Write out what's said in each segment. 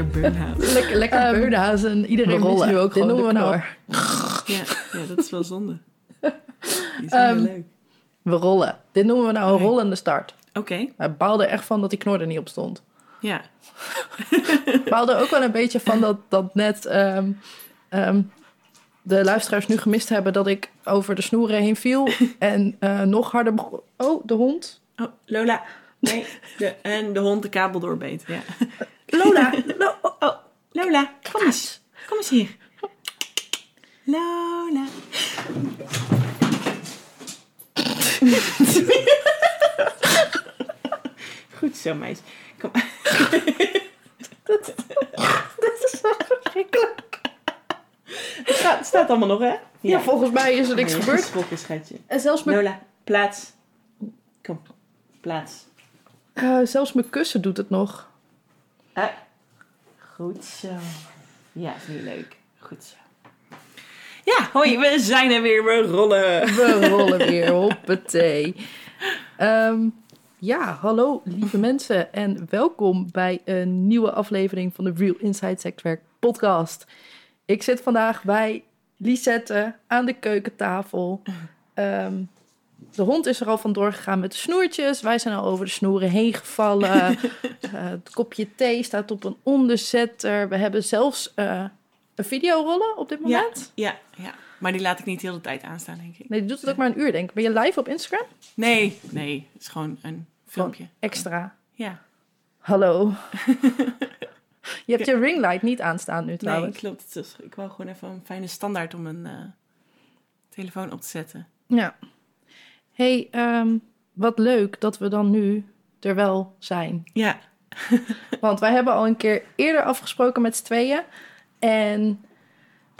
Lekker burn-out. Lekker, lekker Um, beurdenhazen. Iedereen is rollen. nu ook Dit gewoon noemen we de nou- knor. Ja, ja, dat is wel zonde. Die is wel Ehm, leuk. We rollen. Dit noemen we nou een rollende start. Oké, Hij baalde echt van dat die knor er niet op stond. ja. baalde ook wel een beetje van dat, dat net ehm, ehm, de luisteraars nu gemist hebben dat ik over de snoeren heen viel. en eh, nog harder begon. Oh, de hond. Oh, Lola. Nee, de, en de hond de kabel doorbeet. Ja. Lola. Lo- oh, oh, Lola, kom eens. Kom eens hier. Lola. Goed zo, meis. Kom. dat is zo verschrikkelijk. Het staat, het staat allemaal nog, hè? Ja. volgens mij is er niks Nee, gebeurd. schatje. En zelfs mijn, Lola, plaats. Kom, plaats. eh, zelfs mijn kussen doet het nog. Goed zo. Ja, vind je leuk. Goed zo. Ja, hoi, we zijn er weer, we rollen. We rollen weer, hoppatee. Ehm, ja, hallo lieve mensen en welkom bij een nieuwe aflevering van de Real Inside Sexwerk podcast. Ik zit vandaag bij Lisette aan de keukentafel. Ehm, de hond is er al vandoor gegaan met de snoertjes. Wij zijn al over de snoeren heen gevallen. Eh, het kopje thee staat op een onderzetter. We hebben zelfs eh, een video rollen op dit moment. Ja, ja. Maar die laat ik niet heel de tijd aanstaan, denk ik. Nee, die doet het ook maar een uur, denk ik. Ben je live op Instagram? Nee, nee, het is gewoon een filmpje. Extra. Ja, Hallo. je hebt je ringlight niet aanstaan nu nee, trouwens. klopt. Het is, ik wou gewoon even een fijne standaard om een eh, telefoon op te zetten. Ja. Hey, ehm, wat leuk dat we dan nu er wel zijn. Ja, Want wij hebben al een keer eerder afgesproken met z'n tweeën. En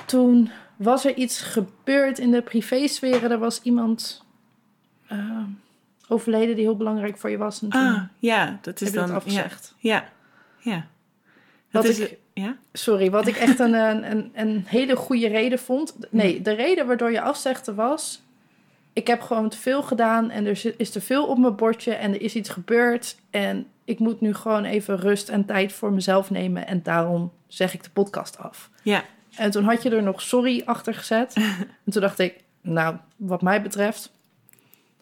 toen was er iets gebeurd in de privésfeer. Er was iemand ehm, overleden die heel belangrijk voor je was. En toen ah, ja, dat is dan... dat afgezegd. Ja, ja. ja. Wat is, ik- ja? Sorry, wat ik echt een, een, een hele goede reden vond. Nee, de reden waardoor je afzegde was... Ik heb gewoon te veel gedaan en er is te veel op mijn bordje en er is iets gebeurd. En ik moet nu gewoon even rust en tijd voor mezelf nemen. En daarom zeg ik de podcast af. Ja, En toen had je er nog sorry achter gezet. en toen dacht ik, nou, wat mij betreft...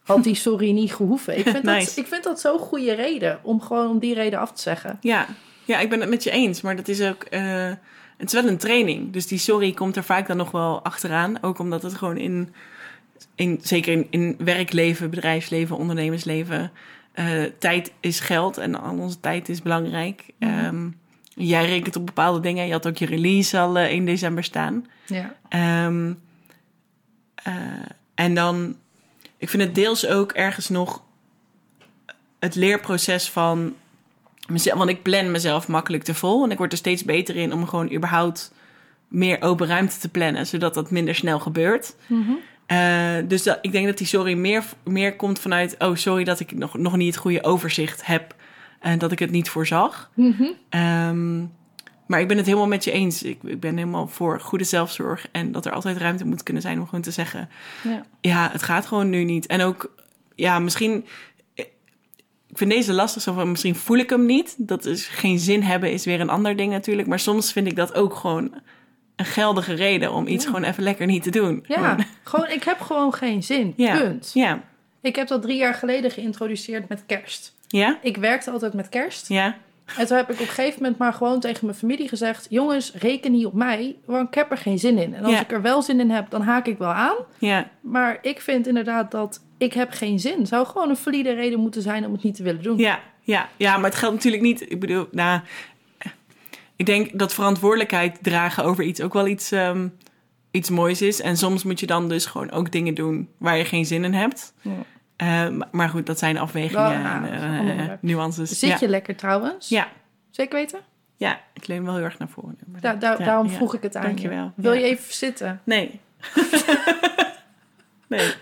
had die sorry niet gehoeven. Ik vind, Nice. dat, ik vind dat zo'n goede reden om gewoon om die reden af te zeggen. Ja, ja, ik ben het met je eens. Maar dat is ook. eh, het is wel een training. Dus die sorry komt er vaak dan nog wel achteraan. Ook omdat het gewoon in. In zeker in, in werkleven, bedrijfsleven, ondernemersleven. eh, tijd is geld en al onze tijd is belangrijk. Ehm, jij rekent op bepaalde dingen. Je had ook je release al eh, 1 december staan. Ja. Ehm, eh, en dan, ik vind het deels ook ergens nog het leerproces van mezelf. Want ik plan mezelf makkelijk te vol. En ik word er steeds beter in om gewoon überhaupt meer open ruimte te plannen, zodat dat minder snel gebeurt. Eh, dus dat, ik denk dat die sorry meer, meer komt vanuit, oh sorry dat ik nog, nog niet het goede overzicht heb en dat ik het niet voorzag. Ehm, maar ik ben het helemaal met je eens. Ik, ik ben helemaal voor goede zelfzorg en dat er altijd ruimte moet kunnen zijn om gewoon te zeggen, Ja. ja, het gaat gewoon nu niet. En ook, ja, misschien. Ik vind deze lastig, zo van misschien voel ik hem niet. Dat is geen zin hebben, is weer een ander ding natuurlijk. Maar soms vind ik dat ook gewoon een geldige reden om iets gewoon even lekker niet te doen. Ja, Gewoon- gewoon, ik heb gewoon geen zin. ja. Punt. Ja. Ik heb dat drie jaar geleden geïntroduceerd met kerst. Ja? Ik werkte altijd met kerst. Ja? En toen heb ik op een gegeven moment maar gewoon tegen mijn familie gezegd... jongens, reken niet op mij, want ik heb er geen zin in. En als Ja. ik er wel zin in heb, dan haak ik wel aan. Ja, Maar ik vind inderdaad dat ik heb geen zin. Zou gewoon een valide reden moeten zijn om het niet te willen doen. ja, ja, ja, maar het geldt natuurlijk niet. Ik bedoel, nou, ik denk dat verantwoordelijkheid dragen over iets ook wel iets, ehm, iets moois is. En soms moet je dan dus gewoon ook dingen doen waar je geen zin in hebt. Ja. Eh, maar- goed, dat zijn afwegingen en eh, nuances. Zit ja. je lekker trouwens? Ja, Zeker weten? ja, ik leun wel heel erg naar voren. Da- da- daarom ja. vroeg ik het aan Dankjewel. je. Wil je even zitten? Nee. nee,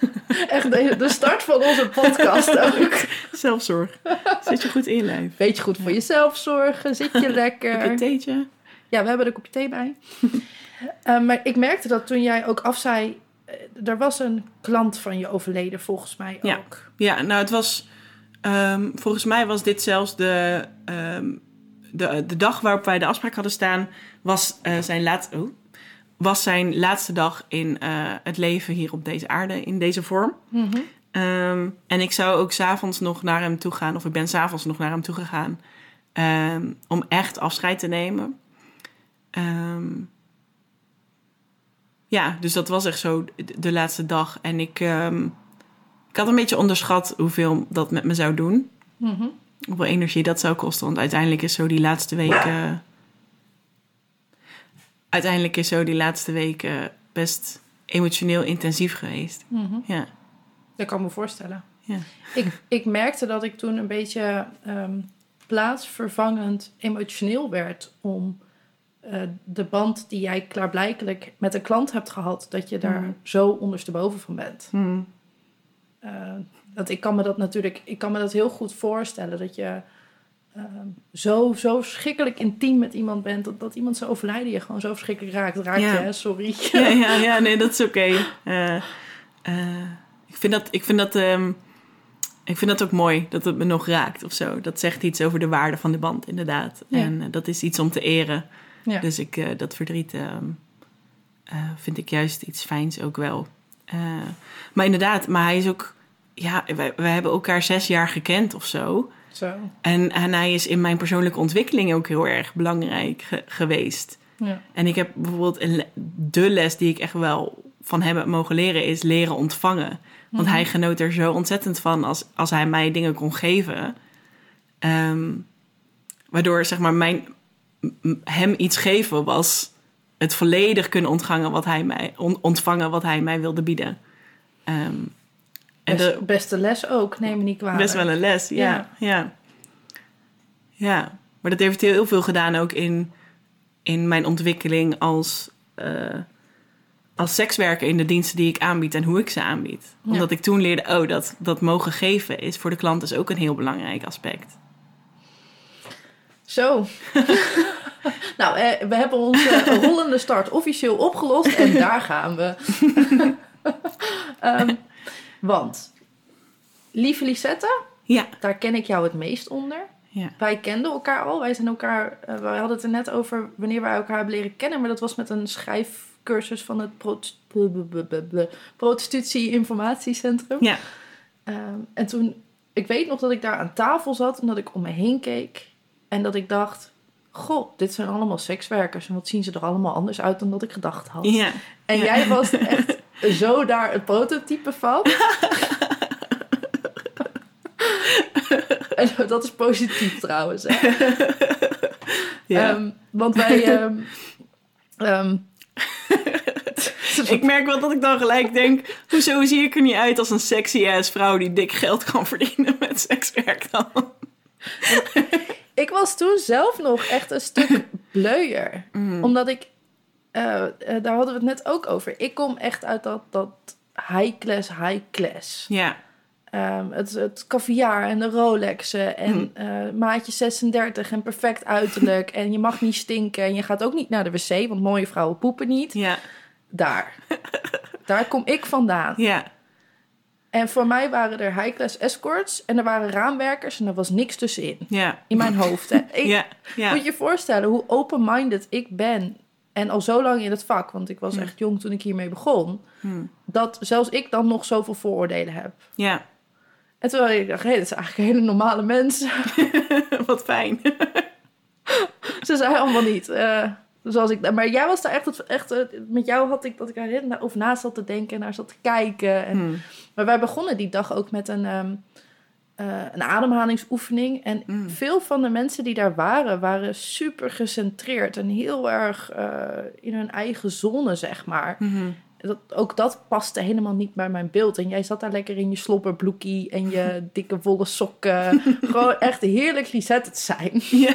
Echt de, start van onze podcast ook. zelfzorg. Zit je goed in je lijf? Beetje goed voor jezelf zorgen. Zit je Heb je een lekker? theetje? Ja, we hebben een kopje thee bij. Eh, maar ik merkte dat toen jij ook afzei... eh, Er was een klant van je overleden, volgens mij Ja. ook. Ja, nou het was... ehm, volgens mij was dit zelfs de, ehm, de, de dag waarop wij de afspraak hadden staan... was, eh, zijn, laat, oh, was zijn laatste dag in eh, het leven hier op deze aarde, in deze vorm. Mhm. Ehm, en ik zou ook s'avonds nog naar hem toe gaan, of ik ben s'avonds nog naar hem toe gegaan... ehm, om echt afscheid te nemen. Ehm, ja, dus dat was echt zo de, laatste dag. En ik, ik had een beetje onderschat hoeveel dat met me zou doen. Mhm. Hoeveel energie dat zou kosten. Want uiteindelijk is zo die laatste weken... Uiteindelijk is zo die laatste weken best emotioneel intensief geweest. Mhm. Ja, Dat kan ik me voorstellen. ja. Ik, ik merkte dat ik toen een beetje ehm, plaatsvervangend emotioneel werd om eh, de band die jij klaarblijkelijk met een klant hebt gehad, dat je daar Mhm. zo ondersteboven van bent. Hm. Eh, dat ik kan me dat natuurlijk, ik kan me dat heel goed voorstellen dat je zo, zo verschrikkelijk intiem met iemand bent, dat, dat iemand zo overlijden je gewoon zo verschrikkelijk raakt. Raakt Ja. je, hè? sorry. Ja, ja, ja, nee, dat is oké. Eh, eh, ik vind dat, ik vind dat, ehm, ik vind dat ook mooi dat het me nog raakt of zo. Dat zegt iets over de waarde van de band, inderdaad. Ja. En eh, dat is iets om te eren. Ja. Dus ik, dat verdriet ehm, eh, vind ik juist iets fijns ook wel. Maar inderdaad, maar hij is ook, ja, wij, wij hebben elkaar zes jaar gekend of zo. Zo. En, en hij is in mijn persoonlijke ontwikkeling ook heel erg belangrijk ge- geweest. Ja. En ik heb bijvoorbeeld een de les die ik echt wel van hem heb mogen leren, is leren ontvangen. Want Mhm. hij genoot er zo ontzettend van als, als hij mij dingen kon geven. Ehm, waardoor zeg maar mijn, hem iets geven was het volledig kunnen ontvangen wat hij mij, on- ontvangen wat hij mij wilde bieden. Ehm, en Best, de, beste les ook, neem me niet kwalijk. Best wel een les, ja. Ja. Ja, ja. maar dat heeft heel veel gedaan ook in, in mijn ontwikkeling als, eh, als sekswerker in de diensten die ik aanbied en hoe ik ze aanbied. Ja. Omdat ik toen leerde, oh, dat, dat mogen geven is voor de klant dus ook een heel belangrijk aspect. Zo. nou, eh, we hebben onze rollende start officieel opgelost en daar gaan we. Ehm, want, lieve Lisette, Ja, daar ken ik jou het meest onder. ja. Wij kenden elkaar al. Wij zijn elkaar. wij hadden het er net over wanneer wij elkaar hebben leren kennen, maar dat was met een schrijfcursus van het Prot- Prostitutie Informatiecentrum. ja. Ehm, en toen, ik weet nog dat ik daar aan tafel zat en dat ik om me heen keek. En dat ik dacht, goh, dit zijn allemaal sekswerkers. En wat zien ze er allemaal anders uit dan dat ik gedacht had. ja. En Ja. jij was echt zo daar het prototype van. en dat is positief trouwens. Hè? ja. Ehm, want wij... ehm, ehm, ik merk wel dat ik dan gelijk denk, hoezo zie ik er niet uit als een sexy ass vrouw die dik geld kan verdienen met sekswerk dan? Ik was toen zelf nog echt een stuk bleuier. Mm. Omdat ik... eh, eh, daar hadden we het net ook over. Ik kom echt uit dat, dat high class, high class. Ja, Ehm, het, het caviar en de Rolexen en Mm. eh, maatje 36 en perfect uiterlijk. en je mag niet stinken en je gaat ook niet naar de wc, want mooie vrouwen poepen niet. ja, Daar. Daar kom ik vandaan. ja. En voor mij waren er high class escorts en er waren raamwerkers en er was niks tussenin. Ja, In mijn hoofd. Hè. Ik, ja, ja. Moet je je voorstellen hoe open-minded ik ben. En al zo lang in het vak, want ik was Ja. echt jong toen ik hiermee begon. Hm. Dat zelfs ik dan nog zoveel vooroordelen heb. Ja, En toen ik dacht, hé, dat is eigenlijk hele normale mens. Wat fijn. Ze zei allemaal niet. eh, zoals ik, maar jij was daar echt, echt met jou had ik dat ik er over na zat te denken en naar zat te kijken. En, Hmm. Maar wij begonnen die dag ook met een, ehm, eh, een ademhalingsoefening. En Mm. veel van de mensen die daar waren, waren super gecentreerd en heel erg eh, in hun eigen zone, zeg maar. Mhm. Dat, ook dat paste helemaal niet bij mijn beeld. En jij zat daar lekker in je slobberbroekie en je dikke wollen sokken. Gewoon echt heerlijk Lisette te zijn. Ja.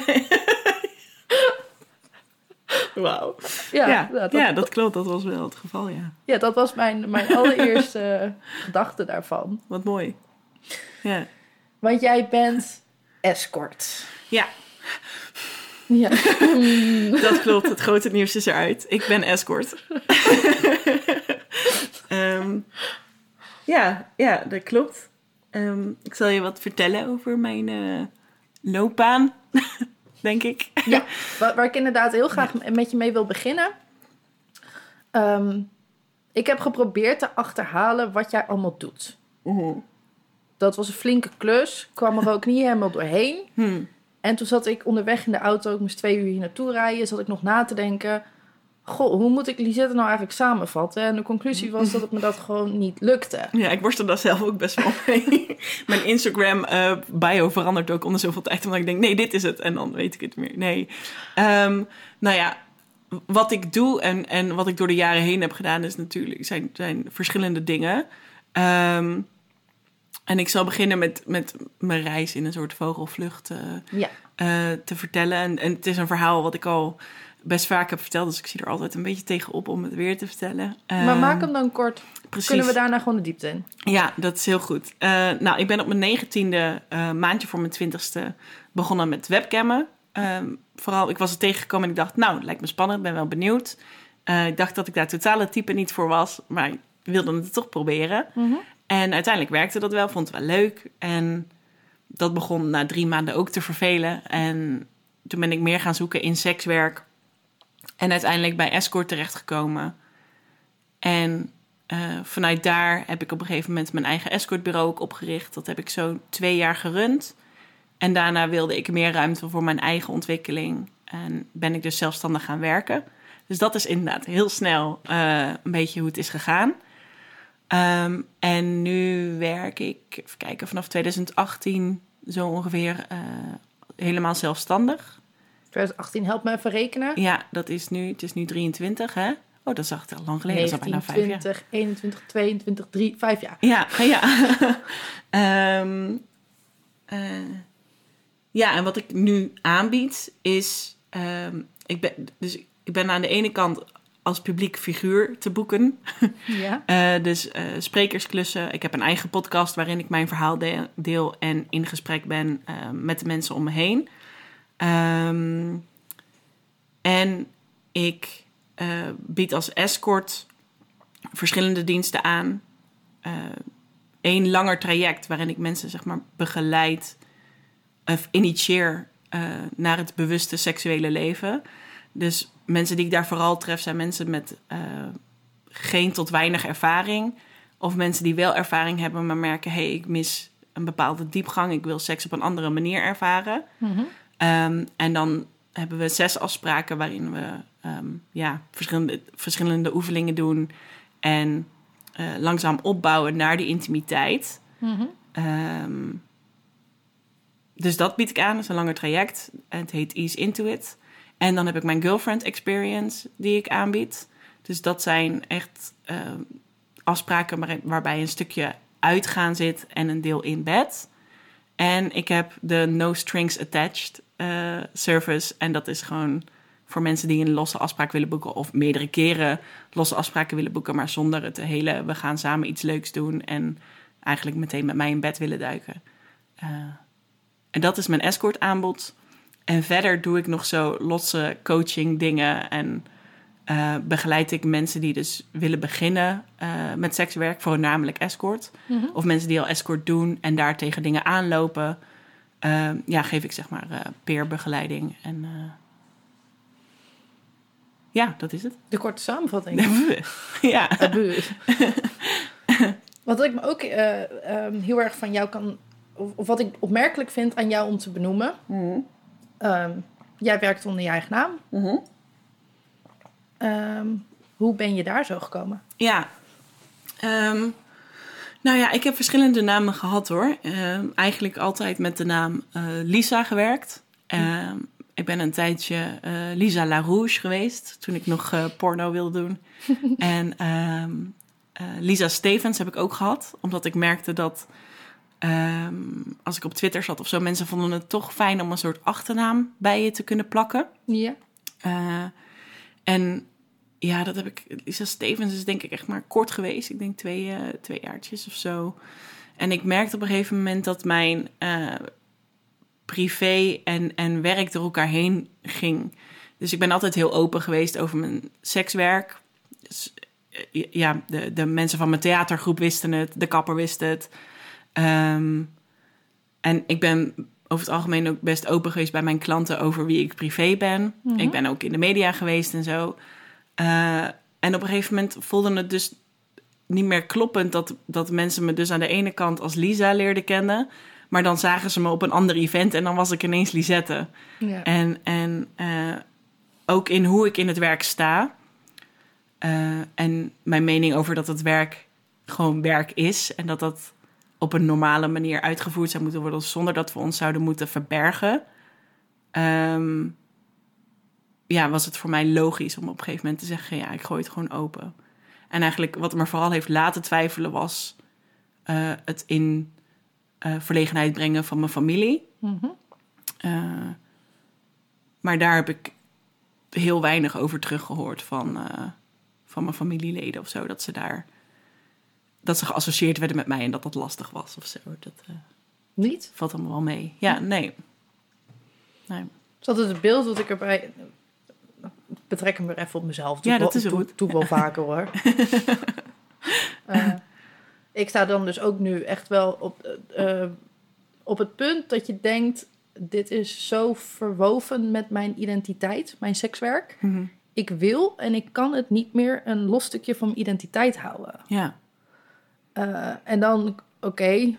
Wauw. Ja, Ja, dat, ja, dat klopt. Dat was wel het geval, ja. ja, dat was mijn, mijn allereerste gedachte daarvan. Wat mooi. Ja. Want jij bent escort. Ja, Ja. dat klopt. Het grote nieuws is eruit. Ik ben escort. Ehm, ja, ja, dat klopt. Ehm, ik zal je wat vertellen over mijn eh, loopbaan, denk ik. Ja, waar, waar ik inderdaad heel graag met je mee wil beginnen. Ehm, ik heb geprobeerd te achterhalen wat jij allemaal doet. Dat was een flinke klus. Kwam er ook niet helemaal doorheen. Hm. En toen zat ik onderweg in de auto. Ik moest twee uur hier naartoe rijden. Zat ik nog na te denken. Goh, hoe moet ik Lisette nou eigenlijk samenvatten? En de conclusie was dat het me dat gewoon niet lukte. Ja, ik worstel daar zelf ook best wel mee. Mijn Instagram eh, bio verandert ook onder zoveel tijd. Omdat ik denk, nee, dit is het. En dan weet ik het meer. Nee. Ehm, nou ja, wat ik doe en, en wat ik door de jaren heen heb gedaan... is natuurlijk, zijn, zijn verschillende dingen. Ehm, en ik zal beginnen met, met mijn reis in een soort vogelvlucht eh, Ja, eh, te vertellen. En, en het is een verhaal wat ik al best vaak heb verteld. Dus ik zie er altijd een beetje tegenop om het weer te vertellen. maar Ehm, maak hem dan kort. precies. Kunnen we daarna gewoon de diepte in? Ja, dat is heel goed. Eh, nou, ik ben op mijn negentiende maandje voor mijn twintigste begonnen met webcammen. Ehm, vooral, ik was er tegengekomen en ik dacht, nou, het lijkt me spannend, ben wel benieuwd. Ik dacht dat ik daar totale type niet voor was, maar ik wilde het toch proberen. En uiteindelijk werkte dat wel, vond het wel leuk. En dat begon na drie maanden ook te vervelen. En toen ben ik meer gaan zoeken in sekswerk. En uiteindelijk bij Escort terechtgekomen. En eh, vanuit daar heb ik op een gegeven moment mijn eigen escortbureau ook opgericht. Dat heb ik zo twee jaar gerund. En daarna wilde ik meer ruimte voor mijn eigen ontwikkeling. En ben ik dus zelfstandig gaan werken. Dus dat is inderdaad heel snel eh, een beetje hoe het is gegaan. Ehm, en nu werk ik, even kijken, vanaf 2018 zo ongeveer eh, helemaal zelfstandig. 2018, help me even rekenen. Ja, dat is nu, het is nu 23 hè? Oh, dat is echt al lang geleden, dat is al 19, bijna vijf jaar. 20, 21, 22, 3, 5 jaar. Ja, ja. Ehm, eh, ja, en wat ik nu aanbied is... ehm, ik, ben, dus ik ben aan de ene kant als publiek figuur te boeken. Ja. Eh, dus eh, sprekersklussen. Ik heb een eigen podcast waarin ik mijn verhaal de- deel... en in gesprek ben eh, met de mensen om me heen. Ehm, en ik bied als escort verschillende diensten aan één langer traject waarin ik mensen zeg maar begeleid of initieer naar het bewuste seksuele leven. Dus mensen die ik daar vooral tref zijn mensen met eh, geen tot weinig ervaring. Of mensen die wel ervaring hebben, maar merken: hé, hey, ik mis een bepaalde diepgang. Ik wil seks op een andere manier ervaren. Mhm. Ehm, en dan hebben we zes afspraken waarin we ehm, ja, verschillende, verschillende oefeningen doen. En eh, langzaam opbouwen naar die intimiteit. Mhm. Ehm, dus dat bied ik aan, dat is een langer traject. Het heet Ease Into It. En dan heb ik mijn girlfriend experience die ik aanbied. Dus dat zijn echt ehm, afspraken waar- waarbij een stukje uitgaan zit en een deel in bed. En ik heb de No Strings Attached eh, service. En dat is gewoon voor mensen die een losse afspraak willen boeken... of meerdere keren losse afspraken willen boeken... maar zonder het hele, we gaan samen iets leuks doen... en eigenlijk meteen met mij in bed willen duiken. Eh, en dat is mijn escort aanbod. En verder doe ik nog zo losse coaching dingen... en eh, begeleid ik mensen die dus willen beginnen eh, met sekswerk... voornamelijk escort... Mhm. Of mensen die al escort doen en daar tegen dingen aanlopen. eh, ja, geef ik zeg maar eh peerbegeleiding. En eh, ja, dat is het. De korte samenvatting. ja. Wat ik me ook eh, ehm, heel erg van jou kan... Of, of wat ik opmerkelijk vind aan jou om te benoemen... Ehm, jij werkt onder je eigen naam. Ehm, hoe ben je daar zo gekomen? Ja. Ehm, nou ja, ik heb verschillende namen gehad hoor. Eigenlijk altijd met de naam eh, Lisa gewerkt. Ik ben een tijdje eh, Lisa LaRouge geweest toen ik nog eh, porno wilde doen. en Lisa Stevens heb ik ook gehad, omdat ik merkte dat ehm, als ik op Twitter zat of zo, mensen vonden het toch fijn om een soort achternaam bij je te kunnen plakken. Ja. Eh, en ja, dat heb ik. Lisa Stevens is denk ik echt maar kort geweest. Ik denk twee, eh, twee jaartjes of zo. En ik merkte op een gegeven moment dat mijn eh, privé en, en werk door elkaar heen ging. Dus ik ben altijd heel open geweest over mijn sekswerk. Dus, ja, de, de mensen van mijn theatergroep wisten het, de kapper wist het. Ehm, en ik ben over het algemeen ook best open geweest bij mijn klanten over wie ik privé ben. Ik ben ook in de media geweest en zo. Eh, en op een gegeven moment voelde het dus niet meer kloppend dat, dat mensen me dus aan de ene kant als Lisa leerden kennen. Maar dan zagen ze me op een ander event en dan was ik ineens Lisette. ja. En, en eh, ook in hoe ik in het werk sta. Eh, en mijn mening over dat het werk gewoon werk is. En dat dat op een normale manier uitgevoerd zou moeten worden. Zonder dat we ons zouden moeten verbergen. Ehm, ja, was het voor mij logisch om op een gegeven moment te zeggen: ja, ik gooi het gewoon open. En eigenlijk wat me vooral heeft laten twijfelen was eh, het in eh, verlegenheid brengen van mijn familie. Mhm. Eh, maar daar heb ik heel weinig over teruggehoord van, van mijn familieleden of zo. Dat ze daar. Dat ze geassocieerd werden met mij en dat dat lastig was of zo. Dat eh, Niet? valt allemaal wel mee. Ja, nee. Nee. Is altijd het beeld dat ik erbij... Betrek hem weer even op mezelf. Doe Ja, dat wel- is goed. Doe wel vaker hoor. Eh, ik sta dan dus ook nu echt wel op, eh, op het punt dat je denkt... Dit is zo verwoven met mijn identiteit, mijn sekswerk. Mhm. Ik wil en ik kan het niet meer een los stukje van mijn identiteit houden. Ja. Eh, en dan, oké,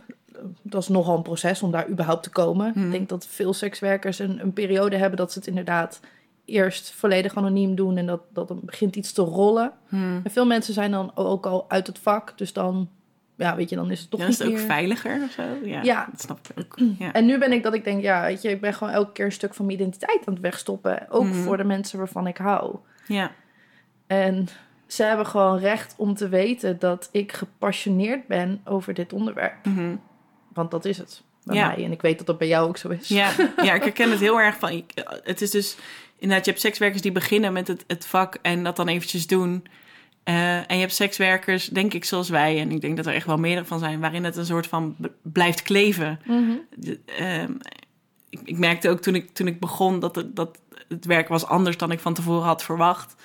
dat is nogal een proces om daar überhaupt te komen. Mhm. Ik denk dat veel sekswerkers een, een periode hebben dat ze het inderdaad eerst volledig anoniem doen en dat, dat dan begint iets te rollen. Hm. En veel mensen zijn dan ook al uit het vak, dus dan, ja, weet je, dan is het toch niet is het ook veiliger of zo? Ja, Ja. dat snap ik ook. Ja. En nu ben ik dat ik denk, ja, weet je, ik ben gewoon elke keer een stuk van mijn identiteit aan het wegstoppen. Ook Mhm. voor de mensen waarvan ik hou. ja. En ze hebben gewoon recht om te weten dat ik gepassioneerd ben over dit onderwerp. Mhm. Want dat is het bij Ja. mij. En ik weet dat dat bij jou ook zo is. Ja, ja, ik herken het heel erg van. ik- Het is dus inderdaad, je hebt sekswerkers die beginnen met het, het vak en dat dan eventjes doen. Eh, en je hebt sekswerkers, denk ik, zoals wij, en ik denk dat er echt wel meerdere van zijn, waarin het een soort van blijft kleven. Mhm. De- ehm, ik, ik merkte ook toen ik, toen ik begon dat het, dat het werk was anders dan ik van tevoren had verwacht.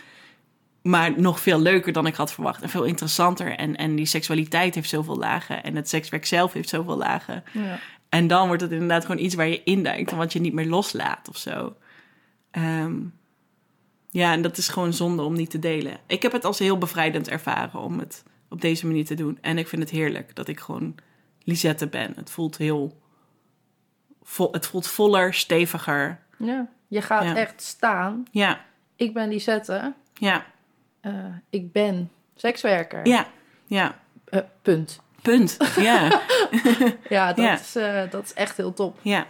Maar nog veel leuker dan ik had verwacht en veel interessanter. En, en die seksualiteit heeft zoveel lagen en het sekswerk zelf heeft zoveel lagen. Ja. En dan wordt het inderdaad gewoon iets waar je induikt en wat je niet meer loslaat of zo. Ehm, ja, en dat is gewoon zonde om niet te delen. Ik heb het als heel bevrijdend ervaren om het op deze manier te doen. En ik vind het heerlijk dat ik gewoon Lisette ben. Het voelt heel... Vol, het voelt voller, steviger. Ja. Je gaat Ja. echt staan. Ja, Ik ben Lisette. ja, Eh, ik ben sekswerker. ja, ja. Eh, punt. Punt. Ja, Ja, dat, Ja. Is, eh, dat is echt heel top. ja.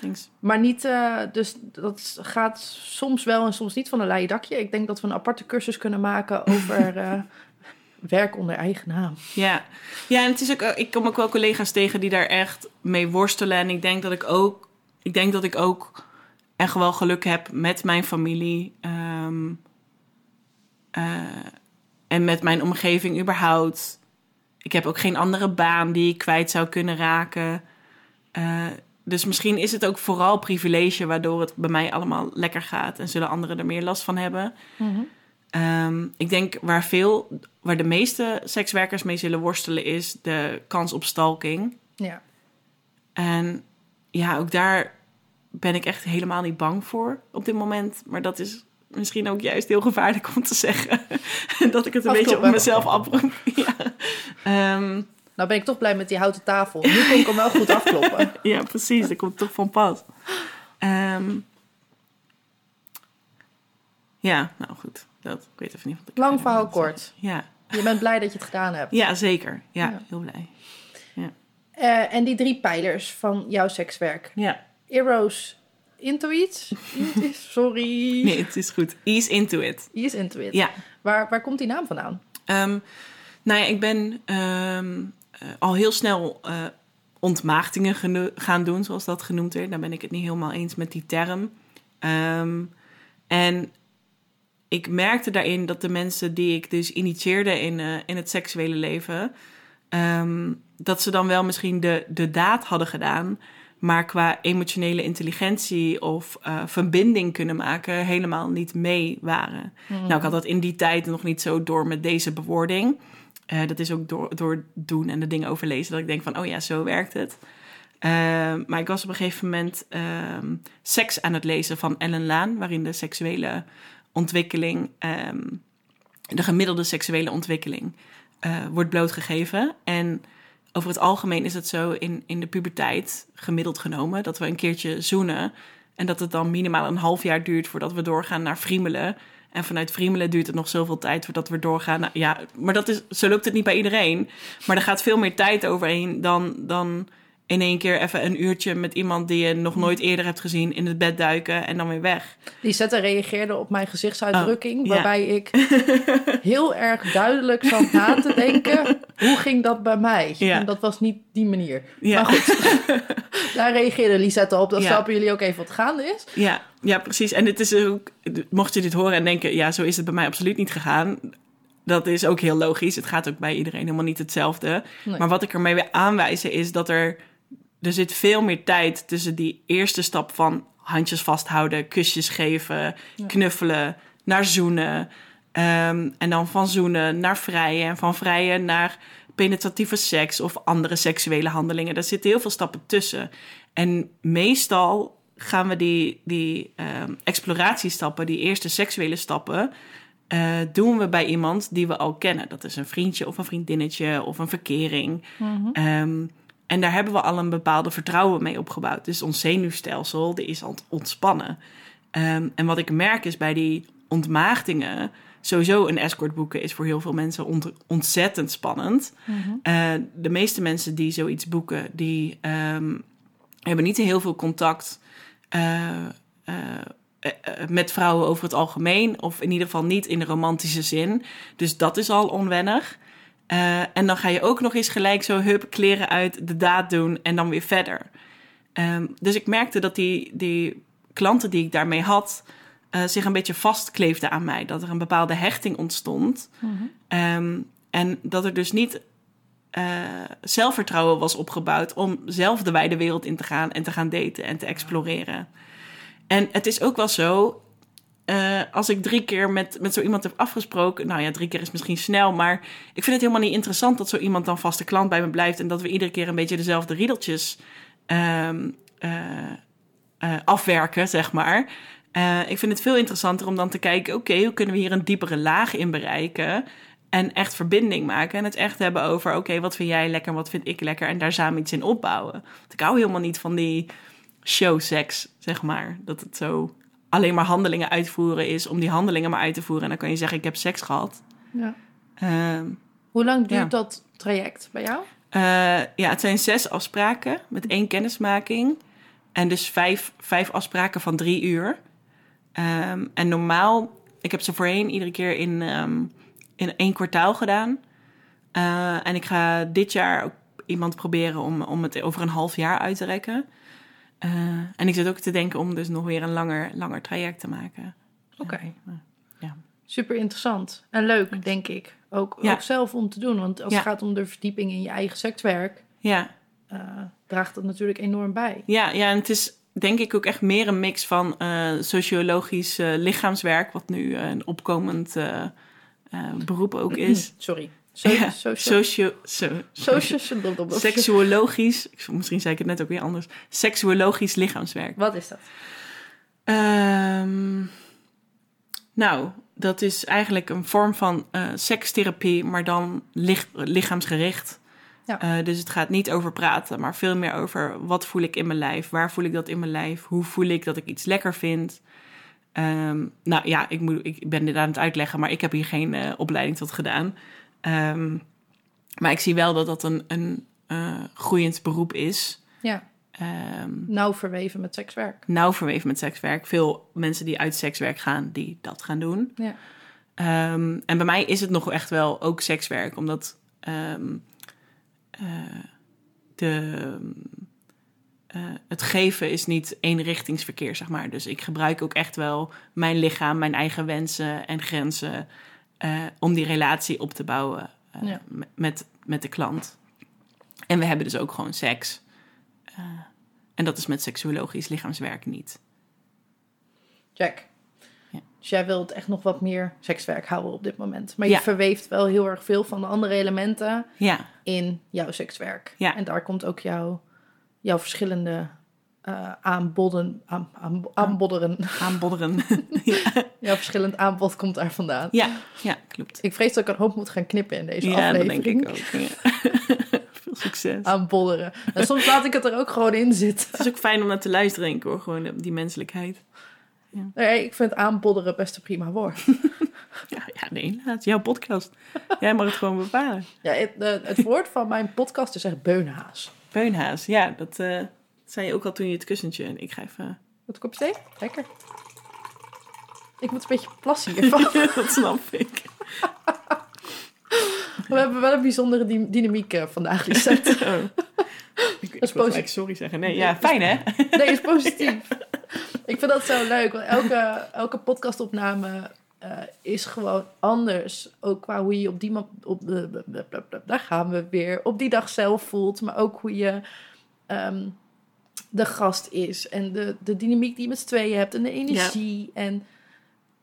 Thanks. Maar niet, dus dat gaat soms wel en soms niet van een leien dakje. Ik denk dat we een aparte cursus kunnen maken over werk onder eigen naam. Ja, ja en het is ook, ik kom ook wel collega's tegen die daar echt mee worstelen. En ik denk dat ik ook, ik denk dat ik ook echt wel geluk heb met mijn familie. ehm, eh, en met mijn omgeving überhaupt. Ik heb ook geen andere baan die ik kwijt zou kunnen raken. Eh, dus misschien is het ook vooral privilege waardoor het bij mij allemaal lekker gaat. En zullen anderen er meer last van hebben. Ehm, ik denk waar veel, waar de meeste sekswerkers mee zullen worstelen, is de kans op stalking. Ja. En ja, ook daar ben ik echt helemaal niet bang voor op dit moment. Maar dat is misschien ook juist heel gevaarlijk om te zeggen. dat ik het een beetje op mezelf afroep. ja. Ehm, nou ben ik toch blij met die houten tafel. Nu kon ik hem wel goed afkloppen. ja, precies. Dat komt toch van pas. Ehm, ja, nou goed. Dat, ik weet even niet wat ik Lang verhaal kort. Ja. Je bent blij dat je het gedaan hebt. ja, zeker. Ja, Ja. heel blij. Eh, en die drie pijlers van jouw sekswerk. Ja, Eros into it. Sorry. nee, het is goed. Ease into it. Is into it. Ja. Waar, waar komt die naam vandaan? Ehm, nou ja, ik ben ehm, eh, al heel snel eh, ontmaagdingen gaan doen, zoals dat genoemd werd. Daar ben ik het niet helemaal eens met die term. Ehm, en ik merkte daarin dat de mensen die ik dus initieerde in, eh, in het seksuele leven, dat ze dan wel misschien de, de daad hadden gedaan, maar qua emotionele intelligentie of eh, verbinding kunnen maken, helemaal niet mee waren. Nou, ik had dat in die tijd nog niet zo door met deze bewoording. Eh, dat is ook door, door doen en de dingen overlezen dat ik denk van, oh ja, zo werkt het. Eh, maar ik was op een gegeven moment ehm, seks aan het lezen van Ellen Laan, waarin de seksuele ontwikkeling, ehm, de gemiddelde seksuele ontwikkeling, eh, wordt blootgegeven. En over het algemeen is het zo in, in de puberteit, gemiddeld genomen, dat we een keertje zoenen. En dat het dan minimaal een half jaar duurt voordat we doorgaan naar friemelen. En vanuit friemelen duurt het nog zoveel tijd voordat we doorgaan. ja, maar dat is, zo loopt het niet bij iedereen. Maar er gaat veel meer tijd overheen dan, dan in één keer even een uurtje met iemand die je nog nooit eerder hebt gezien in het bed duiken en dan weer weg. Lisette reageerde op mijn gezichtsuitdrukking, Oh, ja. waarbij ik heel erg duidelijk zat na te denken, hoe ging dat bij mij? Ja. En dat was niet die manier. Ja. Maar goed, daar reageerde Lisette op. Dan snappen jullie ook even wat gaande is. Ja, ja, precies. En het is ook, mocht je dit horen en denken, ja, zo is het bij mij absoluut niet gegaan. Dat is ook heel logisch. Het gaat ook bij iedereen helemaal niet hetzelfde. Nee. Maar wat ik ermee wil aanwijzen is dat er, er zit veel meer tijd tussen die eerste stap van handjes vasthouden, kusjes geven, knuffelen, naar zoenen. ehm, en dan van zoenen naar vrijen en van vrijen naar penetratieve seks of andere seksuele handelingen. Daar zitten heel veel stappen tussen. En meestal gaan we die, die ehm, exploratiestappen, die eerste seksuele stappen, eh, doen we bij iemand die we al kennen. Dat is een vriendje of een vriendinnetje of een verkering. Ehm, en daar hebben we al een bepaalde vertrouwen mee opgebouwd. Dus ons zenuwstelsel die is aan het ontspannen. Ehm, en wat ik merk is bij die ontmaagdingen... Sowieso een escort boeken is voor heel veel mensen ont- ontzettend spannend. Eh, de meeste mensen die zoiets boeken, die ehm, hebben niet heel veel contact eh, eh, met vrouwen over het algemeen. Of in ieder geval niet in de romantische zin. Dus dat is al onwennig. Eh, en dan ga je ook nog eens gelijk zo hup kleren uit, de daad doen en dan weer verder. Ehm, dus ik merkte dat die, die klanten die ik daarmee had, eh, zich een beetje vastkleefden aan mij. Dat er een bepaalde hechting ontstond. Ehm, en dat er dus niet eh, zelfvertrouwen was opgebouwd om zelf de wijde wereld in te gaan en te gaan daten en te exploreren. En het is ook wel zo, eh, als ik drie keer met, met zo iemand heb afgesproken, nou ja, drie keer is misschien snel, maar ik vind het helemaal niet interessant dat zo iemand dan vaste klant bij me blijft en dat we iedere keer een beetje dezelfde riedeltjes ehm, eh, eh, afwerken, zeg maar. Ik vind het veel interessanter om dan te kijken, oké, hoe kunnen we hier een diepere laag in bereiken? En echt verbinding maken en het echt hebben over, oké, wat vind jij lekker, wat vind ik lekker en daar samen iets in opbouwen. Want ik hou helemaal niet van die showseks, zeg maar. Dat het zo alleen maar handelingen uitvoeren is om die handelingen maar uit te voeren. En dan kan je zeggen, ik heb seks gehad. Ja. Ehm, Hoe lang duurt Ja. dat traject bij jou? eh, ja, het zijn zes afspraken met één kennismaking. En dus vijf, vijf afspraken van drie uur. Ehm, en normaal, ik heb ze voorheen iedere keer in, ehm, in één kwartaal gedaan. Eh, en ik ga dit jaar ook iemand proberen om, om het over een half jaar uit te rekken. Eh, en ik zit ook te denken om dus nog weer een langer, langer traject te maken. Oké. Ja. Super interessant. En leuk, denk ik. Ook, Ja. ook zelf om te doen. Want als Ja. het gaat om de verdieping in je eigen sekswerk, Ja, eh, draagt dat natuurlijk enorm bij. Ja, ja, en het is denk ik ook echt meer een mix van eh, sociologisch lichaamswerk, wat nu een opkomend beroep ook is. Sorry. So, Ja, socio- socio, so, socio- seksuologisch, misschien zei ik het net ook weer anders, seksuologisch lichaamswerk. Wat is dat? Ehm, nou, dat is eigenlijk een vorm van eh sekstherapie, maar dan lich- lichaamsgericht. Ja. Eh, dus het gaat niet over praten, maar veel meer over wat voel ik in mijn lijf? Waar voel ik dat in mijn lijf? Hoe voel ik dat ik iets lekker vind? Ehm, nou ja, ik, moet, ik ben dit aan het uitleggen, maar ik heb hier geen eh, opleiding tot gedaan. Ehm, maar ik zie wel dat dat een, een eh, groeiend beroep is. Ja, Ehm, nauw verweven met sekswerk. nauw verweven met sekswerk. Veel mensen die uit sekswerk gaan, die dat gaan doen. Ja. Ehm, en bij mij is het nog echt wel ook sekswerk, omdat eh, de, eh, het geven is niet eenrichtingsverkeer, zeg maar. Dus ik gebruik ook echt wel mijn lichaam, mijn eigen wensen en grenzen eh, om die relatie op te bouwen eh, Ja. met, met de klant. En we hebben dus ook gewoon seks. Eh, en dat is met seksuologisch lichaamswerk niet. Jack. Ja. Dus jij wilt echt nog wat meer sekswerk houden op dit moment. Maar je Ja. verweeft wel heel erg veel van de andere elementen Ja, in jouw sekswerk. Ja. En daar komt ook jouw, jouw verschillende eh aanboden, aan, aan, aanbodderen. aanbodderen. ja. verschillend aanbod komt daar vandaan. ja, ja, klopt. Ik vrees dat ik een hoop moet gaan knippen in deze Ja, dat aflevering. denk ik ook. Ja. Veel succes. Aanbodderen. En soms laat ik het er ook gewoon in zitten. Het is ook fijn om naar te luisteren, denk ik, hoor. Gewoon die menselijkheid. Nee, ik vind aanbodderen best een prima woord. Ja, ja nee, laat. Jouw podcast. Jij mag het gewoon bepalen. Ja, het, de- het woord van mijn podcast is echt beunhaas. Beunhaas, ja, dat eh, zei je ook al toen je het kussentje... En ik ga even... Wat kopje thee? Lekker. Ik moet een beetje plassen hiervan. dat snap ik. We hebben wel een bijzondere dy- dynamiek eh, vandaag, Lisette. Oh. Ik, ik is positief. sorry zeggen. Nee, ja, fijn hè? Nee, is positief. Ik vind dat zo leuk, want elke, elke podcastopname eh, is gewoon anders. Ook qua hoe je op die... Op, de- daar gaan we weer. Op die dag zelf voelt, maar ook hoe je... ehm, de gast is en de, de dynamiek die je met z'n tweeën hebt en de energie. En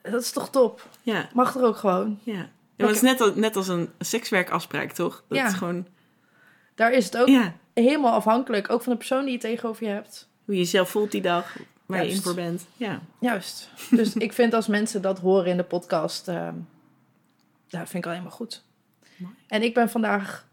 dat is toch top? Ja, Mag er ook gewoon. ja. ja maar het is net, als- net als een sekswerkafspraak, toch? Dat Ja. is gewoon... Daar is het ook Ja, helemaal afhankelijk. Ook van de persoon die je tegenover je hebt. hoe je jezelf voelt die dag, waar je in voor bent. Ja. Juist. Dus ik vind als mensen dat horen in de podcast, ehm dat vind ik alleen maar goed. Mooi. En ik ben vandaag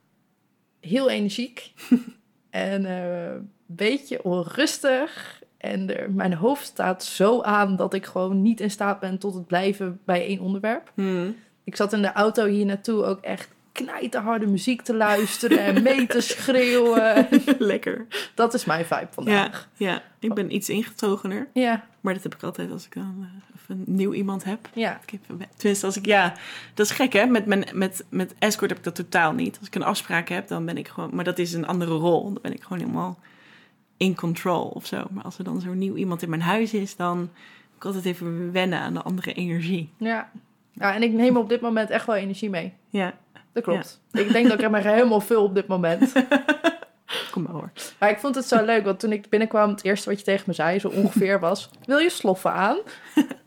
heel energiek en eh, beetje onrustig. En er, mijn hoofd staat zo aan dat ik gewoon niet in staat ben tot het blijven bij één onderwerp. Hmm. Ik zat in de auto hier naartoe ook echt knijterharde muziek te luisteren en mee te schreeuwen. Lekker. Dat is mijn vibe vandaag. ja, ik ben iets ingetogener. Ja, Maar dat heb ik altijd als ik dan eh, een nieuw iemand heb. ja. Ik heb tenminste, als ik, ja, dat is gek hè. Met, mijn, met, met escort heb ik dat totaal niet. Als ik een afspraak heb, dan ben ik gewoon, maar dat is een andere rol. Dan ben ik gewoon helemaal in control of zo. Maar als er dan zo'n nieuw iemand in mijn huis is, dan moet ik altijd even wennen aan de andere energie. Ja. ja, en ik neem op dit moment echt wel energie mee. Ja, Dat klopt. Ik denk dat ik er maar helemaal vul op dit moment. kom maar hoor. Maar ik vond het zo leuk, want toen ik binnenkwam, het eerste wat je tegen me zei, zo ongeveer was: Wil je sloffen aan?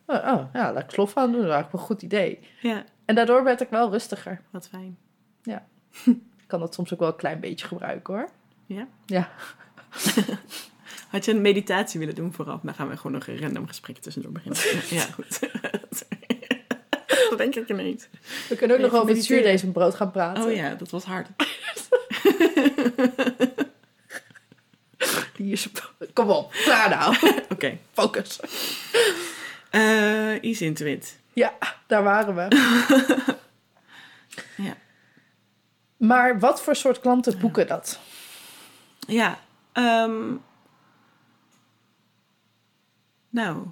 Oh, oh, ja, laat ik sloffen aan doen. Dat is eigenlijk wel een goed idee. Ja, En daardoor werd ik wel rustiger. wat fijn. Ik kan dat soms ook wel een klein beetje gebruiken hoor. Ja. Ja. Had je een meditatie willen doen vooraf? Dan gaan we gewoon nog een random gesprek tussendoor beginnen. Ja, goed. dat denk ik ineens. We kunnen ook nog over het mediteren. zuurdezenbrood gaan praten. Oh ja, dat was hard. Die is... Kom op, klaar nou. Oké. Focus. Eh Easy Intuit. Ja, daar waren we. Ja. Maar wat voor soort klanten boeken dat? Ja. Ehm, nou,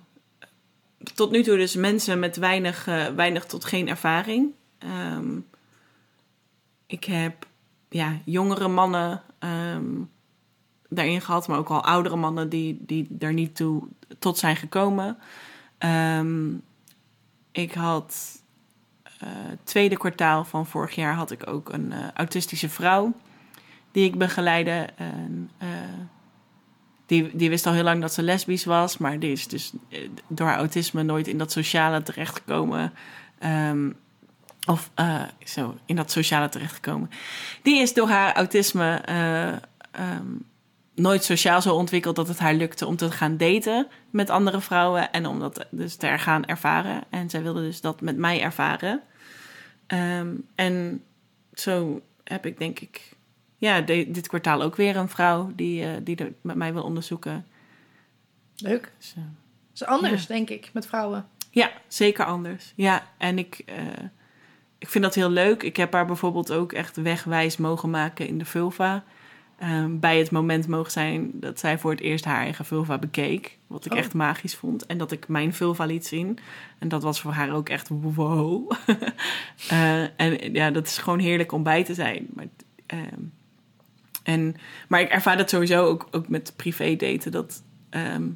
tot nu toe dus mensen met weinig, eh, weinig tot geen ervaring. Ehm, ik heb ja, jongere mannen ehm, daarin gehad, maar ook al oudere mannen die, die daar niet toe tot zijn gekomen. Ik had eh, tweede kwartaal van vorig jaar had ik ook een eh, autistische vrouw die ik begeleide. Eh, die, die wist al heel lang dat ze lesbisch was, maar die is dus eh, door haar autisme nooit in dat sociale terechtgekomen. Ehm, of eh, zo, in dat sociale terechtgekomen. Die is door haar autisme eh, ehm, nooit sociaal zo ontwikkeld dat het haar lukte om te gaan daten met andere vrouwen en om dat dus te gaan ervaren. En zij wilde dus dat met mij ervaren. Ehm, en zo heb ik denk ik ja, de- dit kwartaal ook weer een vrouw die, eh, die er met mij wil onderzoeken. Leuk. Dus, eh, is anders, denk ik, met vrouwen. ja, zeker anders. Ja, en ik, eh, ik vind dat heel leuk. Ik heb haar bijvoorbeeld ook echt wegwijs mogen maken in de vulva. Ehm, bij het moment mogen zijn dat zij voor het eerst haar eigen vulva bekeek. Wat ik Oh. echt magisch vond. En dat ik mijn vulva liet zien. En dat was voor haar ook echt wow. En ja, dat is gewoon heerlijk om bij te zijn. Maar, ehm, en, maar ik ervaar dat sowieso ook, ook met privé daten. Dat ehm,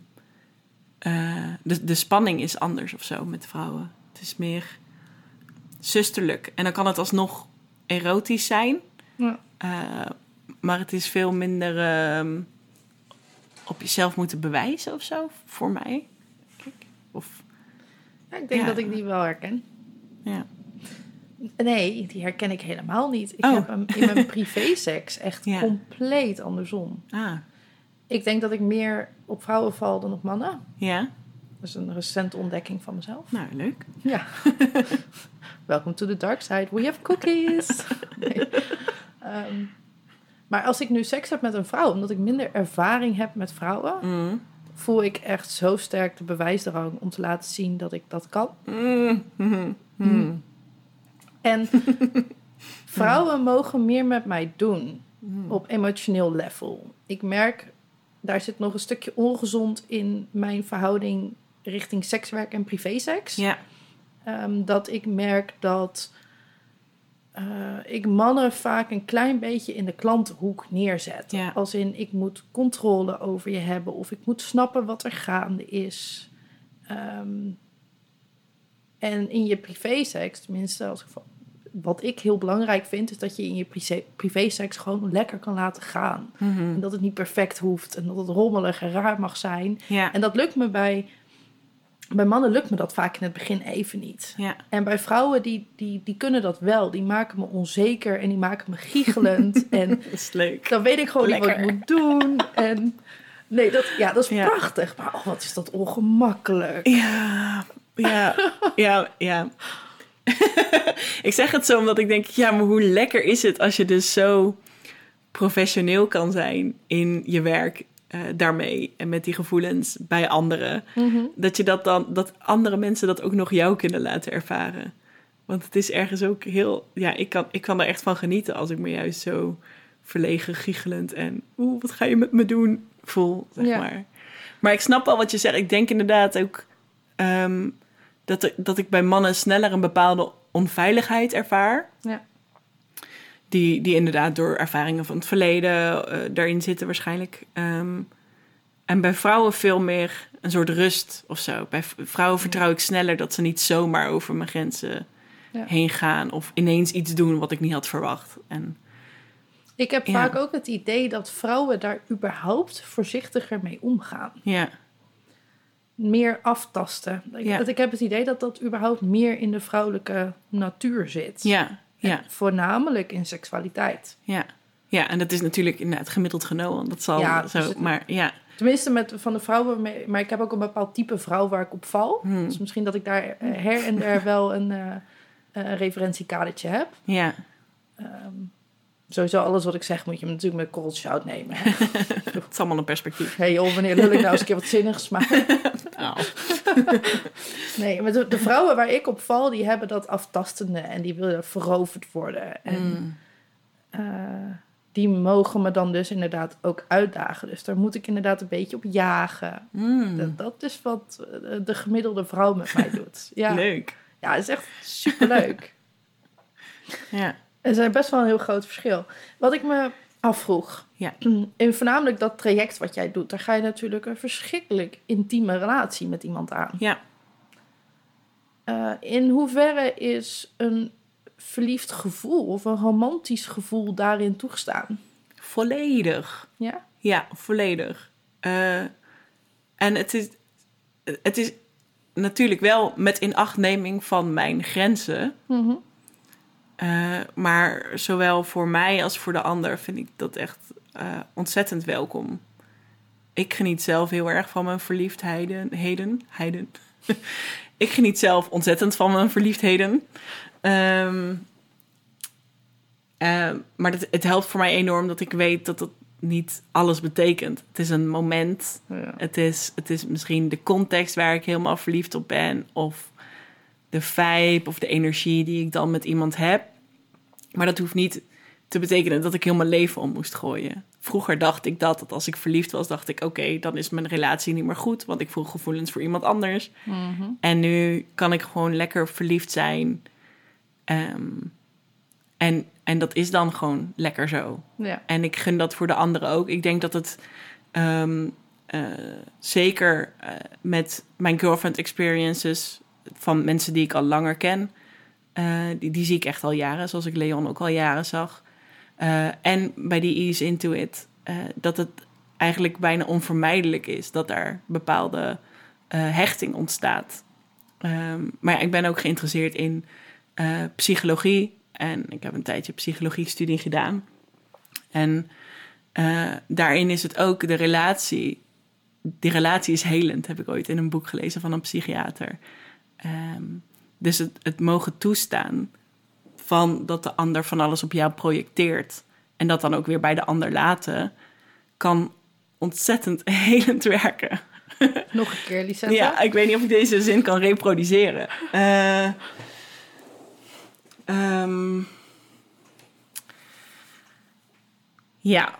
eh, de, de spanning is anders of zo met vrouwen. Het is meer zusterlijk. En dan kan het alsnog erotisch zijn. Ja. Eh, maar het is veel minder ehm, op jezelf moeten bewijzen of zo, voor mij. Of, Ja, ik denk Ja. dat ik die wel herken. ja. Nee, die herken ik helemaal niet. Ik Oh. heb hem in mijn privéseks echt Ja. compleet andersom. Ah, Ik denk dat ik meer op vrouwen val dan op mannen. ja. Dat is een recente ontdekking van mezelf. Nou, leuk. Ja. Welcome to the dark side. We have cookies. Nee. Ehm, maar als ik nu seks heb met een vrouw, omdat ik minder ervaring heb met vrouwen, Mm. voel ik echt zo sterk de bewijsdrang om te laten zien dat ik dat kan. Mm. Mhm. Mm. En vrouwen mogen meer met mij doen Mm. op emotioneel level. Ik merk, daar zit nog een stukje ongezond in mijn verhouding richting sekswerk en privéseks. Ja. Ehm, dat ik merk dat eh, ik mannen vaak een klein beetje in de klantenhoek neerzet. Ja. Als in, ik moet controle over je hebben of ik moet snappen wat er gaande is. Ehm, en in je privéseks, tenminste, als ik, van- wat ik heel belangrijk vind, is dat je in je privé- privéseks gewoon lekker kan laten gaan. Mhm. En dat het niet perfect hoeft en dat het rommelig en raar mag zijn. Ja. En dat lukt me bij, bij mannen lukt me dat vaak in het begin even niet. Ja. En bij vrouwen, die, die, die kunnen dat wel. Die maken me onzeker en die maken me giechelend. en Dat is leuk. dan weet ik gewoon niet wat ik moet doen. En nee, dat, ja, dat is Ja. prachtig. Maar oh, wat is dat ongemakkelijk. Ja, ja, ja, ja. ik zeg het zo omdat ik denk, ja, maar hoe lekker is het als je dus zo professioneel kan zijn in je werk eh, daarmee en met die gevoelens bij anderen. Mhm. Dat je dat dan, dat andere mensen dat ook nog jou kunnen laten ervaren. Want het is ergens ook heel, ja, ik kan, ik kan er echt van genieten als ik me juist zo verlegen, giechelend en oeh, wat ga je met me doen voel, zeg Ja. maar. Maar ik snap wel wat je zegt. Ik denk inderdaad ook ehm, dat, er- dat ik bij mannen sneller een bepaalde onveiligheid ervaar. Ja. Die, die inderdaad door ervaringen van het verleden eh, daarin zitten waarschijnlijk. Ehm, en bij vrouwen veel meer een soort rust of zo. Bij vrouwen vertrouw ik sneller dat ze niet zomaar over mijn grenzen Ja. heen gaan. Of ineens iets doen wat ik niet had verwacht. En Ik heb Ja. vaak ook het idee dat vrouwen daar überhaupt voorzichtiger mee omgaan. ja, Meer aftasten. Ja. dat Ik heb het idee dat dat überhaupt meer in de vrouwelijke natuur zit. ja, ja. Voornamelijk in seksualiteit. Ja. ja, en dat is natuurlijk inderdaad gemiddeld genomen. Dat zal Ja, zo, dus het- maar ja. Tenminste, met, van de vrouwen, maar ik heb ook een bepaald type vrouw waar ik op val. Hmm. Dus misschien dat ik daar eh, her en der wel een, eh een referentiekadertje heb. Ja, Ehm, sowieso alles wat ik zeg moet je natuurlijk met korreltjes zout nemen. het is allemaal een perspectief. hey joh, wanneer lul ik nou eens een keer wat zinnigs? Maar Nou, nee, maar de, de vrouwen waar ik op val, die hebben dat aftastende en die willen veroverd worden. En mm, eh, die mogen me dan dus inderdaad ook uitdagen. Dus daar moet ik inderdaad een beetje op jagen. mm, Dat, dat is wat eh, de gemiddelde vrouw met mij doet. Ja, leuk. ja het is echt superleuk. Ja, Er is best wel een heel groot verschil. Wat ik me afvroeg, Ja. in voornamelijk dat traject wat jij doet, daar ga je natuurlijk een verschrikkelijk intieme relatie met iemand aan. ja. Eh, in hoeverre is een verliefd gevoel of een romantisch gevoel daarin toegestaan? volledig. Ja? Ja, volledig. Eh, en het is, het is natuurlijk wel met inachtneming van mijn grenzen. Mhm. Eh, maar zowel voor mij als voor de ander vind ik dat echt eh, ontzettend welkom. Ik geniet zelf heel erg van mijn verliefdheden. Heden, heiden. ik geniet zelf ontzettend van mijn verliefdheden. Ehm, Eh, maar dat, het helpt voor mij enorm dat ik weet dat het niet alles betekent. Het is een moment. Ja. Het is, het is misschien de context waar ik helemaal verliefd op ben. Of de vibe of de energie die ik dan met iemand heb. Maar dat hoeft niet te betekenen dat ik heel mijn leven om moest gooien. Vroeger dacht ik dat, dat als ik verliefd was, dacht ik: oké, dan is mijn relatie niet meer goed, want ik voel gevoelens voor iemand anders. Mhm. En nu kan ik gewoon lekker verliefd zijn. Ehm, en, en dat is dan gewoon lekker zo. Ja. En ik gun dat voor de anderen ook. Ik denk dat het ehm, eh, zeker eh, met mijn girlfriend experiences van mensen die ik al langer ken, eh, die, die zie ik echt al jaren, zoals ik Leon ook al jaren zag. Eh, en bij die Ease Into It, eh, dat het eigenlijk bijna onvermijdelijk is dat er bepaalde hechting ontstaat. Ehm, maar ik ben ook geïnteresseerd in psychologie. En ik heb een tijdje psychologie-studie gedaan. En daarin is het ook de relatie. Die relatie is helend, heb ik ooit in een boek gelezen van een psychiater. Ehm, dus het, het mogen toestaan van dat de ander van alles op jou projecteert. En dat dan ook weer bij de ander laten, kan ontzettend helend werken. Nog een keer, Lisette. Ja, ik weet niet of ik deze zin kan reproduceren. Eh, ehm, ja.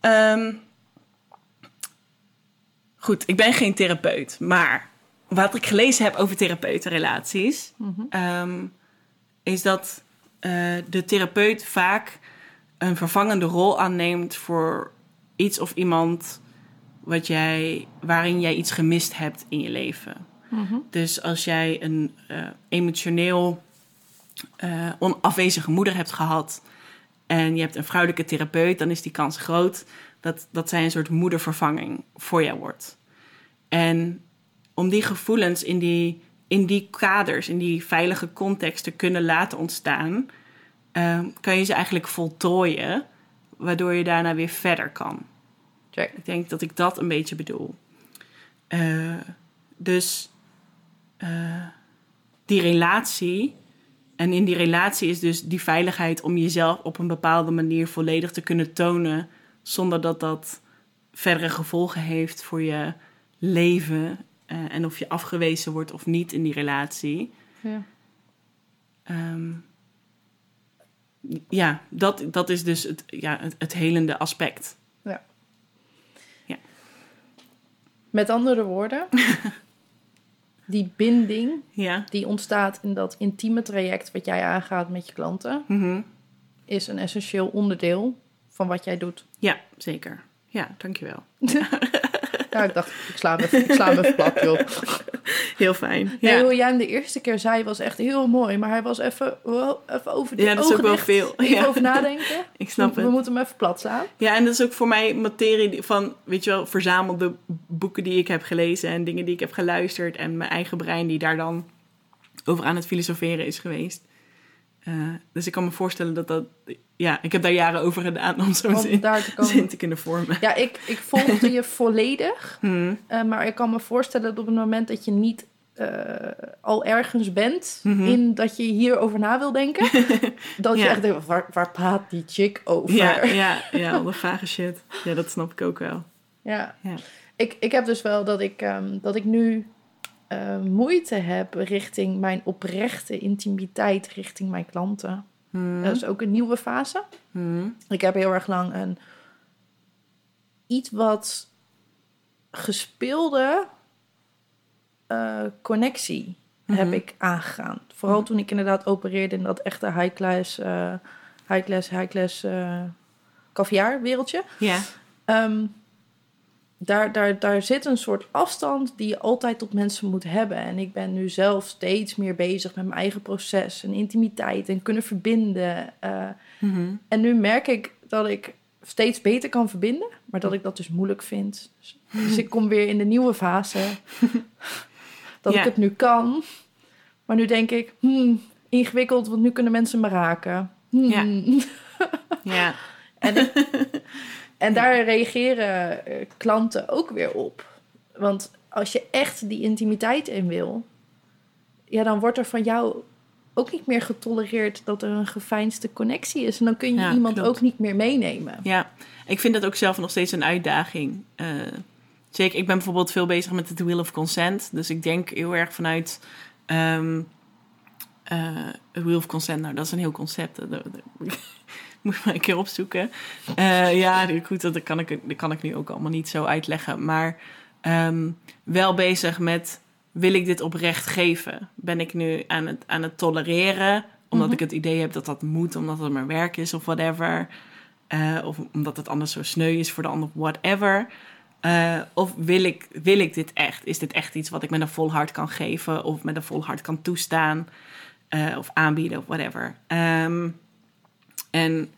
Ehm, goed, ik ben geen therapeut, maar wat ik gelezen heb over therapeutenrelaties, Mhm. ehm, is dat eh, de therapeut vaak een vervangende rol aanneemt voor iets of iemand wat jij, waarin jij iets gemist hebt in je leven. Mhm. Dus als jij een eh, emotioneel eh, onafwezige moeder hebt gehad en je hebt een vrouwelijke therapeut, dan is die kans groot dat, dat zij een soort moedervervanging voor jou wordt. En om die gevoelens in die, in die kaders, in die veilige context te kunnen laten ontstaan, eh, kan je ze eigenlijk voltooien, waardoor je daarna weer verder kan. Check. Ik denk dat ik dat een beetje bedoel. Eh, dus eh, die relatie. En in die relatie is dus die veiligheid om jezelf op een bepaalde manier volledig te kunnen tonen. Zonder dat dat verdere gevolgen heeft voor je leven. Eh, en of je afgewezen wordt of niet in die relatie. Ja. Ehm, ja, dat, dat is dus het, ja, het, het helende aspect. Met andere woorden, die binding Ja. die ontstaat in dat intieme traject wat jij aangaat met je klanten, Mhm. is een essentieel onderdeel van wat jij doet. Ja, zeker. Ja, dankjewel. Ja, ik dacht, ik sla hem even, ik sla plat, joh. Heel fijn. Nee, Ja, hoe jij hem de eerste keer zei was echt heel mooi, maar hij was even, wow, even over de Ja, dat is ook wel dicht. veel. Even Ja. over nadenken. ik snap we, het. we moeten hem even plat slaan. Ja, en dat is ook voor mij materie van, weet je wel, verzamelde boeken die ik heb gelezen en dingen die ik heb geluisterd en mijn eigen brein die daar dan over aan het filosoferen is geweest. Eh, dus ik kan me voorstellen dat dat, ja, ik heb daar jaren over gedaan om zo'n zin, zin te kunnen vormen. Ja, ik, ik volgde je volledig. Hmm. Eh, maar ik kan me voorstellen dat op het moment dat je niet eh, al ergens bent Mhm. in dat je hierover na wil denken, dat je echt denkt, waar, waar praat die chick over? Ja, ja, ja, al de vage shit. Ja, dat snap ik ook wel. Ja. Ja. Ik, ik heb dus wel dat ik, ehm, dat ik nu eh, moeite heb richting mijn oprechte intimiteit richting mijn klanten. Hmm. Dat is ook een nieuwe fase. Hmm. Ik heb heel erg lang een iets wat gespeelde eh, connectie heb Mhm. ik aangegaan. Vooral toen ik inderdaad opereerde in dat echte high-class, eh high-class, high-class caviar wereldje. Ja, Ehm, daar, daar, daar zit een soort afstand die je altijd tot mensen moet hebben. En ik ben nu zelf steeds meer bezig met mijn eigen proces en intimiteit en kunnen verbinden. eh, Mhm. en nu merk ik dat ik steeds beter kan verbinden, maar dat ik dat dus moeilijk vind. Dus, dus ik kom weer in de nieuwe fase dat Ja. ik het nu kan. Maar nu denk ik, hmm, ingewikkeld, want nu kunnen mensen me raken. Hmm. Ja. ja. En, en daar reageren eh, klanten ook weer op. Want als je echt die intimiteit in wil, ja, dan wordt er van jou ook niet meer getolereerd dat er een geveinsde connectie is. En dan kun je Ja, iemand klopt. ook niet meer meenemen. Ja, ik vind dat ook zelf nog steeds een uitdaging. Eh, zeker, ik ben bijvoorbeeld veel bezig met het Wheel of Consent. Dus ik denk heel erg vanuit eh, het Wheel of Consent. Nou, dat is een heel concept. Moet je maar een keer opzoeken. Eh, ja, goed, dat kan, ik, dat kan ik nu ook allemaal niet zo uitleggen. Maar ehm, wel bezig met, wil ik dit oprecht geven? Ben ik nu aan het, aan het tolereren? Omdat Mhm. ik het idee heb dat dat moet, omdat het mijn werk is of whatever. Eh, of omdat het anders zo sneu is voor de ander, whatever. Eh, of wil ik, wil ik dit echt? Is dit echt iets wat ik met een vol hart kan geven of met een vol hart kan toestaan of aanbieden of whatever? Ehm, en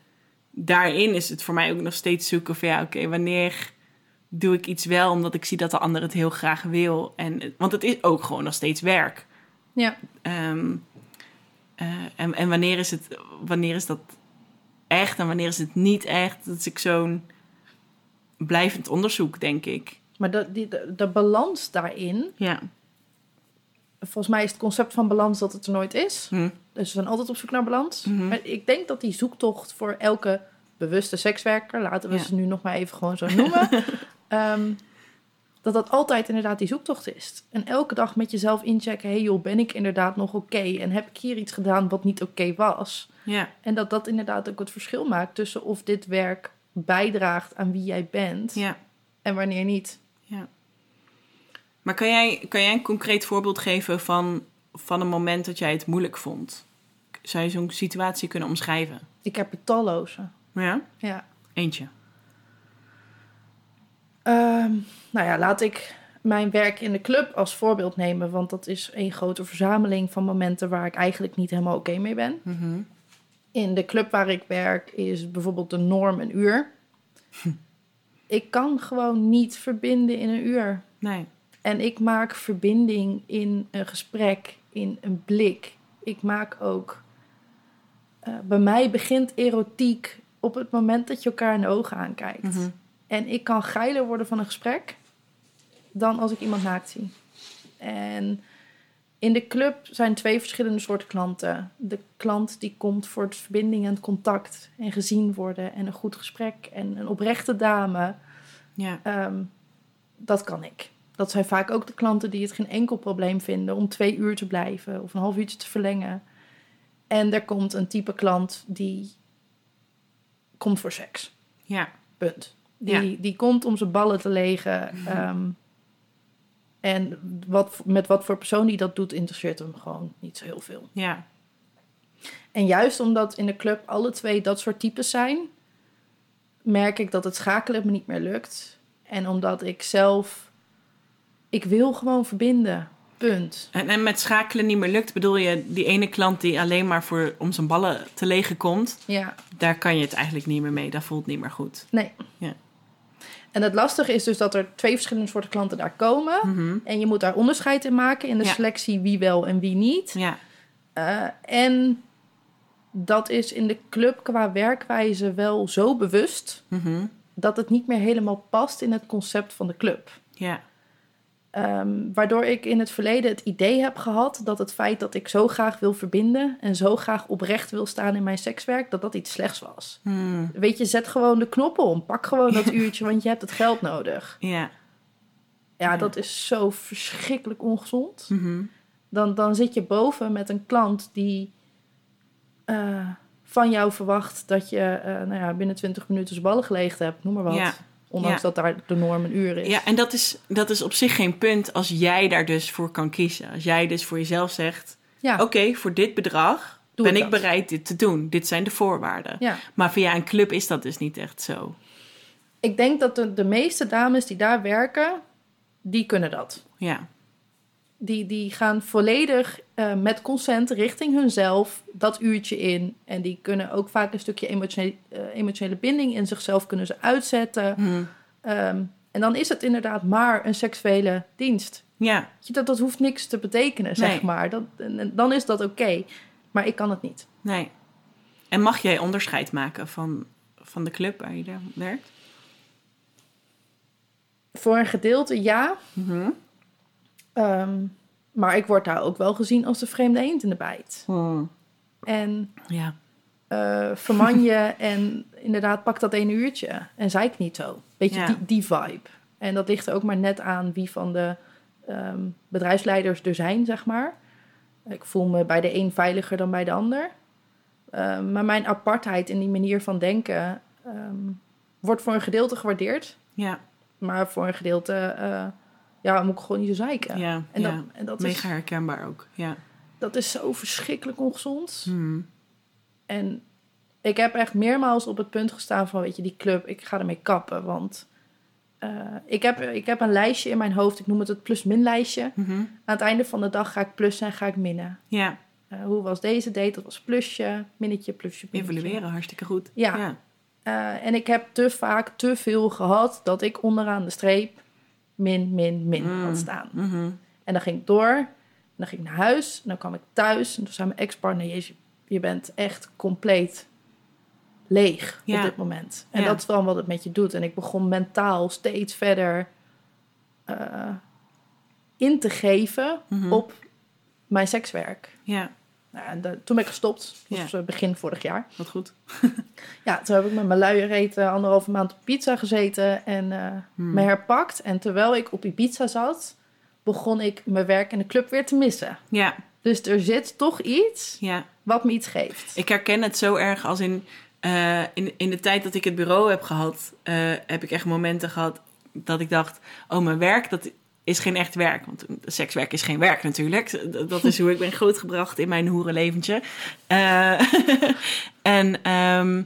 daarin is het voor mij ook nog steeds zoeken van ja, oké, wanneer doe ik iets wel omdat ik zie dat de ander het heel graag wil? En, want het is ook gewoon nog steeds werk. Ja. Ehm, eh, en, en wanneer is het, wanneer is dat echt en wanneer is het niet echt? Dat is ik zo'n blijvend onderzoek, denk ik. Maar de, die, de, de balans daarin, Ja. volgens mij is het concept van balans dat het er nooit is. Hm. Dus we zijn altijd op zoek naar balans. Mhm. Maar ik denk dat die zoektocht voor elke bewuste sekswerker, laten we Ja. ze nu nog maar even gewoon zo noemen, ehm, dat dat altijd inderdaad die zoektocht is. En elke dag met jezelf inchecken, hey joh, ben ik inderdaad nog oké? En heb ik hier iets gedaan wat niet oké was? Ja. En dat dat inderdaad ook het verschil maakt tussen of dit werk bijdraagt aan wie jij bent ja. en wanneer niet. Maar kan jij, kan jij een concreet voorbeeld geven van, van een moment dat jij het moeilijk vond? Zou je zo'n situatie kunnen omschrijven? Ik heb er talloze. Ja? Ja. Eentje. Ehm, nou ja, laat ik mijn werk in de club als voorbeeld nemen. Want dat is een grote verzameling van momenten waar ik eigenlijk niet helemaal oké mee ben. Mhm. In de club waar ik werk is bijvoorbeeld de norm een uur. ik kan gewoon niet verbinden in een uur. Nee. En ik maak verbinding in een gesprek, in een blik. Ik maak ook. eh, bij mij begint erotiek op het moment dat je elkaar in de ogen aankijkt. Mhm. En ik kan geiler worden van een gesprek dan als ik iemand naakt zie. En in de club zijn twee verschillende soorten klanten. De klant die komt voor het verbinding en het contact en gezien worden en een goed gesprek en een oprechte dame. Ja. Ehm, dat kan ik. Dat zijn vaak ook de klanten die het geen enkel probleem vinden om twee uur te blijven of een half uurtje te verlengen. En er komt een type klant die komt voor seks. Ja. Punt. Die, die komt om zijn ballen te legen. ehm, en wat, met wat voor persoon die dat doet, interesseert hem gewoon niet zo heel veel. Ja. En juist omdat in de club alle twee dat soort types zijn, merk ik dat het schakelen me niet meer lukt. En omdat ik zelf, ik wil gewoon verbinden. Punt. En, en met schakelen niet meer lukt, bedoel je die ene klant die alleen maar voor, om zijn ballen te legen komt, Ja, daar kan je het eigenlijk niet meer mee. Dat voelt niet meer goed. nee. Ja. En het lastige is dus dat er twee verschillende soorten klanten daar komen. Mhm. En je moet daar onderscheid in maken in de Ja. selectie wie wel en wie niet. Ja. Eh, en dat is in de club qua werkwijze wel zo bewust Mhm. dat het niet meer helemaal past in het concept van de club. Ja. Ehm, waardoor ik in het verleden het idee heb gehad dat het feit dat ik zo graag wil verbinden en zo graag oprecht wil staan in mijn sekswerk, dat dat iets slechts was. Hmm. Weet je, zet gewoon de knop om. Pak gewoon dat uurtje, want je hebt het geld nodig. Ja. Ja, Ja. dat is zo verschrikkelijk ongezond. Mhm. Dan, dan zit je boven met een klant die eh, van jou verwacht dat je eh, nou ja, binnen 20 minuten zijn ballen geleegd hebt, noem maar wat. Ja. Ondanks Ja. dat daar de norm een uur is. Ja, en dat is, dat is op zich geen punt als jij daar dus voor kan kiezen. Als jij dus voor jezelf zegt: Ja, Oké, voor dit bedrag Doe ben ik bereid dit te doen. Dit zijn de voorwaarden. ja. Maar via een club is dat dus niet echt zo. Ik denk dat de, de meeste dames die daar werken, die kunnen dat. Ja. Die, die gaan volledig eh, met consent richting hunzelf dat uurtje in. En die kunnen ook vaak een stukje emotionele, eh, emotionele binding in zichzelf kunnen ze uitzetten. Hm. Ehm, en dan is het inderdaad maar een seksuele dienst. Ja. Dat, dat hoeft niks te betekenen, zeg Nee. maar. Dat, en, dan is dat oké. Maar ik kan het niet. Nee. En mag jij onderscheid maken van, van de club waar je daar werkt? Voor een gedeelte ja. Mhm. Ehm, maar ik word daar ook wel gezien als de vreemde eend in de bijt. En Ja. eh verman je en inderdaad pak dat ene uurtje en zeik niet zo. Weet je, Ja. die, die vibe. En dat ligt er ook maar net aan wie van de ehm, bedrijfsleiders er zijn, zeg maar. Ik voel me bij de een veiliger dan bij de ander. Ehm, maar mijn apartheid in die manier van denken ehm, wordt voor een gedeelte gewaardeerd. Ja. Maar voor een gedeelte, eh, ja, moet ik gewoon niet zo zeiken. Ja. En ja. dat, en dat, Mega is, herkenbaar ook. Ja. dat is zo verschrikkelijk ongezond. Hmm. En ik heb echt meermaals op het punt gestaan van, weet je, die club, ik ga ermee kappen. Want eh, ik, heb, ik heb een lijstje in mijn hoofd, ik noem het het plus-min lijstje. Mhm. Aan het einde van de dag ga ik plussen en ga ik minnen. Ja. Eh, hoe was deze date? Dat was plusje, minnetje, plusje, minnetje. Evalueren, hartstikke goed. Ja. Ja. Eh, en ik heb te vaak te veel gehad dat ik onderaan de streep min, min, min Mm. had staan. Mhm. En dan ging ik door. En dan ging ik naar huis. En dan kwam ik thuis. En toen zei mijn ex-partner... Jezus, je bent echt compleet leeg Ja. op dit moment. En Ja. dat is dan wat het met je doet. En ik begon mentaal steeds verder eh, in te geven Mhm. op mijn sekswerk. Ja, Nou, en de- toen ben ik gestopt. Ja. eh, begin vorig jaar. wat goed. Ja, toen heb ik met mijn luie reet eh, anderhalve maand op pizza gezeten en eh, Hmm. me herpakt. En terwijl ik op Ibiza zat, begon ik mijn werk in de club weer te missen. Ja, Dus er zit toch iets ja. wat me iets geeft. Ik herken het zo erg als in, eh, in, in de tijd dat ik het bureau heb gehad, eh, heb ik echt momenten gehad dat ik dacht, oh mijn werk, dat is geen echt werk. Want sekswerk is geen werk natuurlijk. Dat- is hoe ik ben grootgebracht in mijn hoerenleventje. Eh, en ehm,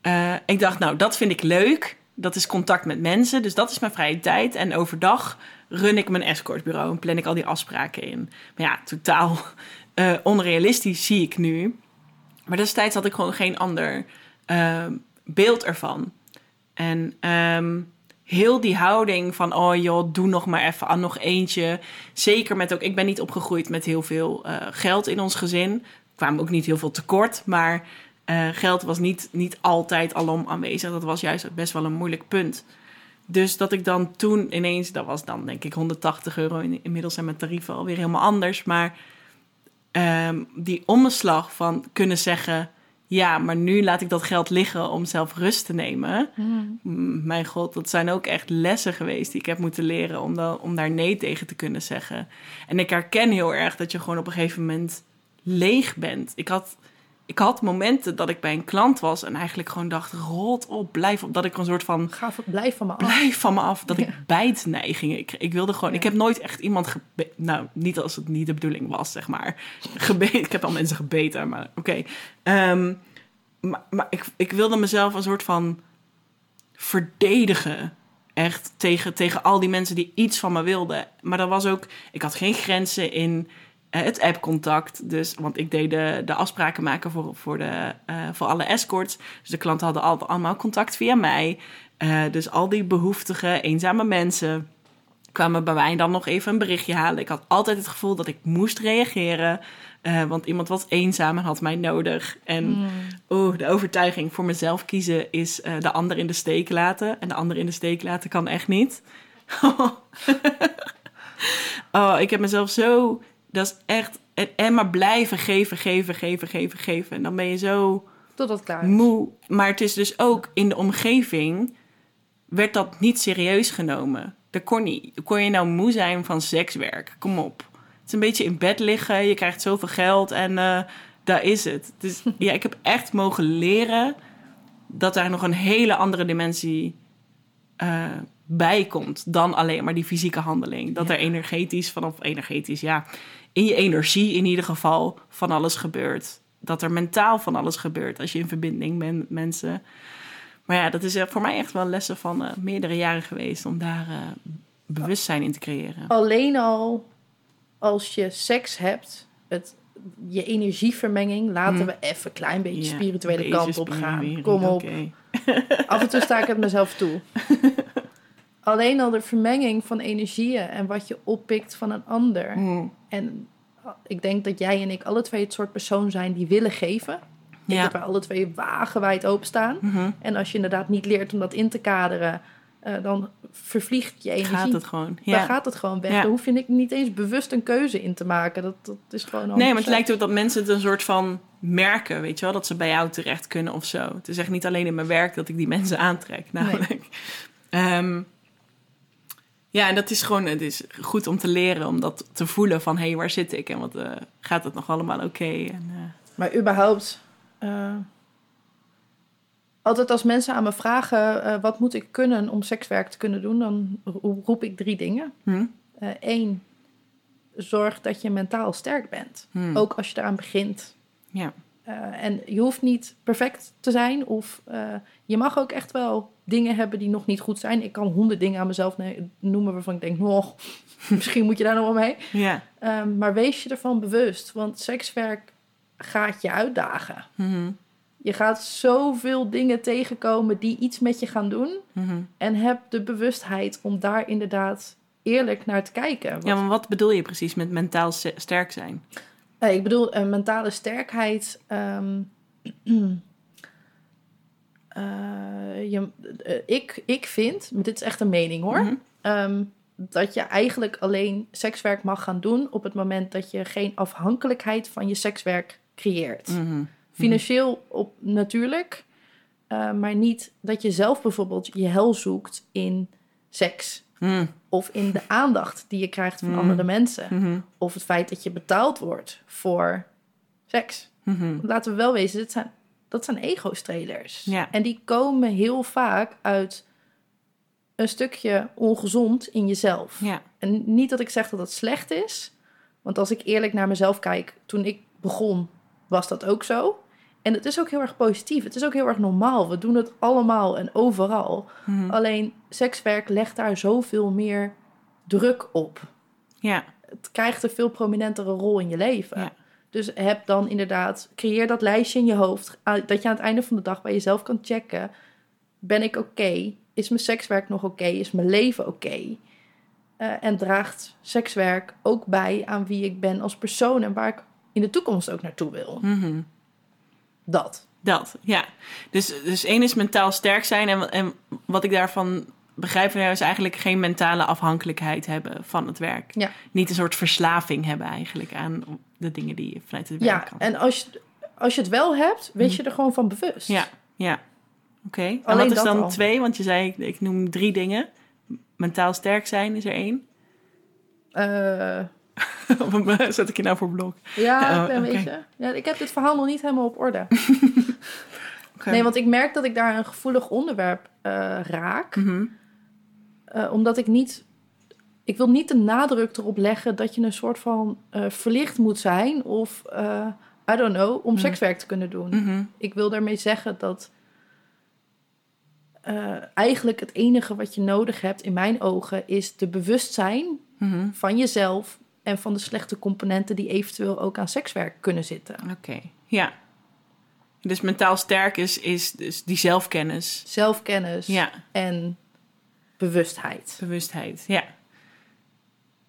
eh, ik dacht, nou dat vind ik leuk. Dat is contact met mensen, dus dat is mijn vrije tijd. En overdag run ik mijn escortbureau en plan ik al die afspraken in. Maar ja, totaal eh, onrealistisch zie ik nu. Maar destijds had ik gewoon geen ander beeld ervan. En ehm, heel die houding van, oh joh, doe nog maar even aan nog eentje. Zeker met ook, ik ben niet opgegroeid met heel veel eh, geld in ons gezin. Kwamen ook niet heel veel tekort, maar eh, geld was niet, niet altijd alom aanwezig. Dat was juist best wel een moeilijk punt. Dus dat ik dan toen ineens, dat was dan denk ik 180 euro. In- Inmiddels zijn mijn tarieven alweer helemaal anders. Maar ehm, die omslag van kunnen zeggen: ja, maar nu laat ik dat geld liggen om zelf rust te nemen. Mm, Mijn god, dat zijn ook echt lessen geweest die ik heb moeten leren om, dan, om daar nee tegen te kunnen zeggen. En ik herken heel erg dat je gewoon op een gegeven moment leeg bent. Ik had, ik had momenten dat ik bij een klant was en eigenlijk gewoon dacht: rot op, blijf op. Dat ik een soort van Ga blijf van me af. blijf van me af dat ik bijtneigingen. Ik, ik wilde gewoon. Ja. Ik heb nooit echt iemand gebe- Nou, niet als het niet de bedoeling was, zeg maar. Gebeten. Ik heb al mensen gebeten, maar oké. Ehm, maar maar ik, ik wilde mezelf een soort van verdedigen. Echt tegen, tegen al die mensen die iets van me wilden. Maar dat was ook. Ik had geen grenzen in het appcontact. Dus, want ik deed de, de afspraken maken voor, voor, de, eh, voor alle escorts. Dus de klanten hadden al, allemaal contact via mij. Eh, dus al die behoeftige, eenzame mensen kwamen bij mij dan nog even een berichtje halen. Ik had altijd het gevoel dat ik moest reageren. eh, want iemand was eenzaam en had mij nodig. En Mm. oh, de overtuiging voor mezelf kiezen is eh, de ander in de steek laten. En de ander in de steek laten kan echt niet. oh, ik heb mezelf zo... Dat is echt... En, en maar blijven geven, geven, geven, geven, geven. En dan ben je zo Totdat klaar is. moe. Maar het is dus ook in de omgeving werd dat niet serieus genomen. Dat kon niet. Kon je nou moe zijn van sekswerk? Kom op. Het is een beetje in bed liggen. Je krijgt zoveel geld en eh, daar is het. Dus ja, ik heb echt mogen leren dat daar nog een hele andere dimensie eh, bij komt dan alleen maar die fysieke handeling. Dat Ja. er energetisch vanaf energetisch, ja, in je energie in ieder geval van alles gebeurt. Dat er mentaal van alles gebeurt als je in verbinding bent met mensen. Maar ja, dat is eh, voor mij echt wel lessen van eh, meerdere jaren geweest om daar eh, bewustzijn in te creëren. Alleen al als je seks hebt, het, je energievermenging, laten Hmm. we even een klein beetje Ja, spirituele kant op gaan. Kom op. Af en toe sta ik het mezelf toe. Alleen al de vermenging van energieën en wat je oppikt van een ander. Hmm. En ik denk dat jij en ik alle twee het soort persoon zijn die willen geven. Ik Ja. dat wij alle twee wagenwijd openstaan. Mhm. En als je inderdaad niet leert om dat in te kaderen, eh, dan vervliegt je energie. Gaat het gewoon. Dan Ja. gaat het gewoon weg. Ja. Hoef je ni- niet eens bewust een keuze in te maken. Dat, dat is gewoon al Nee, maar het lijkt ook dat mensen het een soort van merken, weet je wel, dat ze bij jou terecht kunnen of zo. Het is echt niet alleen in mijn werk dat ik die mensen aantrek, namelijk. Ehm, ja, en dat is gewoon, het is goed om te leren, om dat te voelen van, hé, hey, waar zit ik en wat eh, gaat het nog allemaal oké? Eh, Maar überhaupt, eh, altijd als mensen aan me vragen, wat moet ik kunnen om sekswerk te kunnen doen, dan ro- roep ik drie dingen. hm? Eén, zorg dat je mentaal sterk bent. Hm. Ook als je eraan begint. Ja. Eh, en je hoeft niet perfect te zijn. Of eh, je mag ook echt wel dingen hebben die nog niet goed zijn. Ik kan honderd dingen aan mezelf noemen waarvan ik denk, oh, misschien moet je daar nog wel mee. Ja. Ehm, maar wees je ervan bewust. Want sekswerk gaat je uitdagen. Mhm. Je gaat zoveel dingen tegenkomen die iets met je gaan doen. Mhm. En heb de bewustheid om daar inderdaad eerlijk naar te kijken. Ja, maar wat bedoel je precies met mentaal sterk zijn? Eh, ik bedoel, een mentale sterkheid. ehm, eh, je, eh, ik, ik vind, maar dit is echt een mening hoor, Mhm. ehm, dat je eigenlijk alleen sekswerk mag gaan doen op het moment dat je geen afhankelijkheid van je sekswerk creëert. Mhm. Financieel op, natuurlijk, eh, maar niet dat je zelf bijvoorbeeld je hel zoekt in seks. Mhm. Of in de aandacht die je krijgt van Mhm. andere mensen. Mhm. Of het feit dat je betaald wordt voor seks. Laten we wel wezen, dit zijn, dat zijn ego-strelers. Ja. En die komen heel vaak uit een stukje ongezond in jezelf. Ja. En niet dat ik zeg dat het slecht is. Want als ik eerlijk naar mezelf kijk, toen ik begon, was dat ook zo. En het is ook heel erg positief. Het is ook heel erg normaal. We doen het allemaal en overal. Mhm. Alleen sekswerk legt daar zoveel meer druk op. Ja. Het krijgt een veel prominentere rol in je leven. Ja. Dus heb dan inderdaad, creëer dat lijstje in je hoofd. Dat je aan het einde van de dag bij jezelf kan checken. Ben ik oké? Is mijn sekswerk nog oké? Is mijn leven oké? Eh, en draagt sekswerk ook bij aan wie ik ben als persoon en waar ik in de toekomst ook naartoe wil. Mhm. Dat. Dat, ja. Dus, dus één is mentaal sterk zijn. En, en wat ik daarvan begrijp van jou is eigenlijk geen mentale afhankelijkheid hebben van het werk. Ja. Niet een soort verslaving hebben eigenlijk aan de dingen die je vanuit het werk Ja, kan. en als je, als je het wel hebt, wees je er gewoon van bewust. Ja, ja. Oké. En wat is dat dan al. twee? Want je zei, ik, ik noem drie dingen. Mentaal sterk zijn is er één. Eh, zet ik je nou voor blok? ja, Oh, een beetje... Ja, ik heb dit verhaal nog niet helemaal op orde. Oké. Nee, want ik merk dat ik daar een gevoelig onderwerp eh, raak. Mhm. Eh, omdat ik niet... Ik wil niet de nadruk erop leggen dat je een soort van eh, verlicht moet zijn... of, I don't know, om Mhm. sekswerk te kunnen doen. Mhm. Ik wil daarmee zeggen dat... eigenlijk het enige wat je nodig hebt in mijn ogen... is de bewustzijn Mhm. van jezelf... en van de slechte componenten die eventueel ook aan sekswerk kunnen zitten. Oké, ja. Dus mentaal sterk is, is dus die zelfkennis. Zelfkennis Ja, en bewustheid. bewustheid. Ja.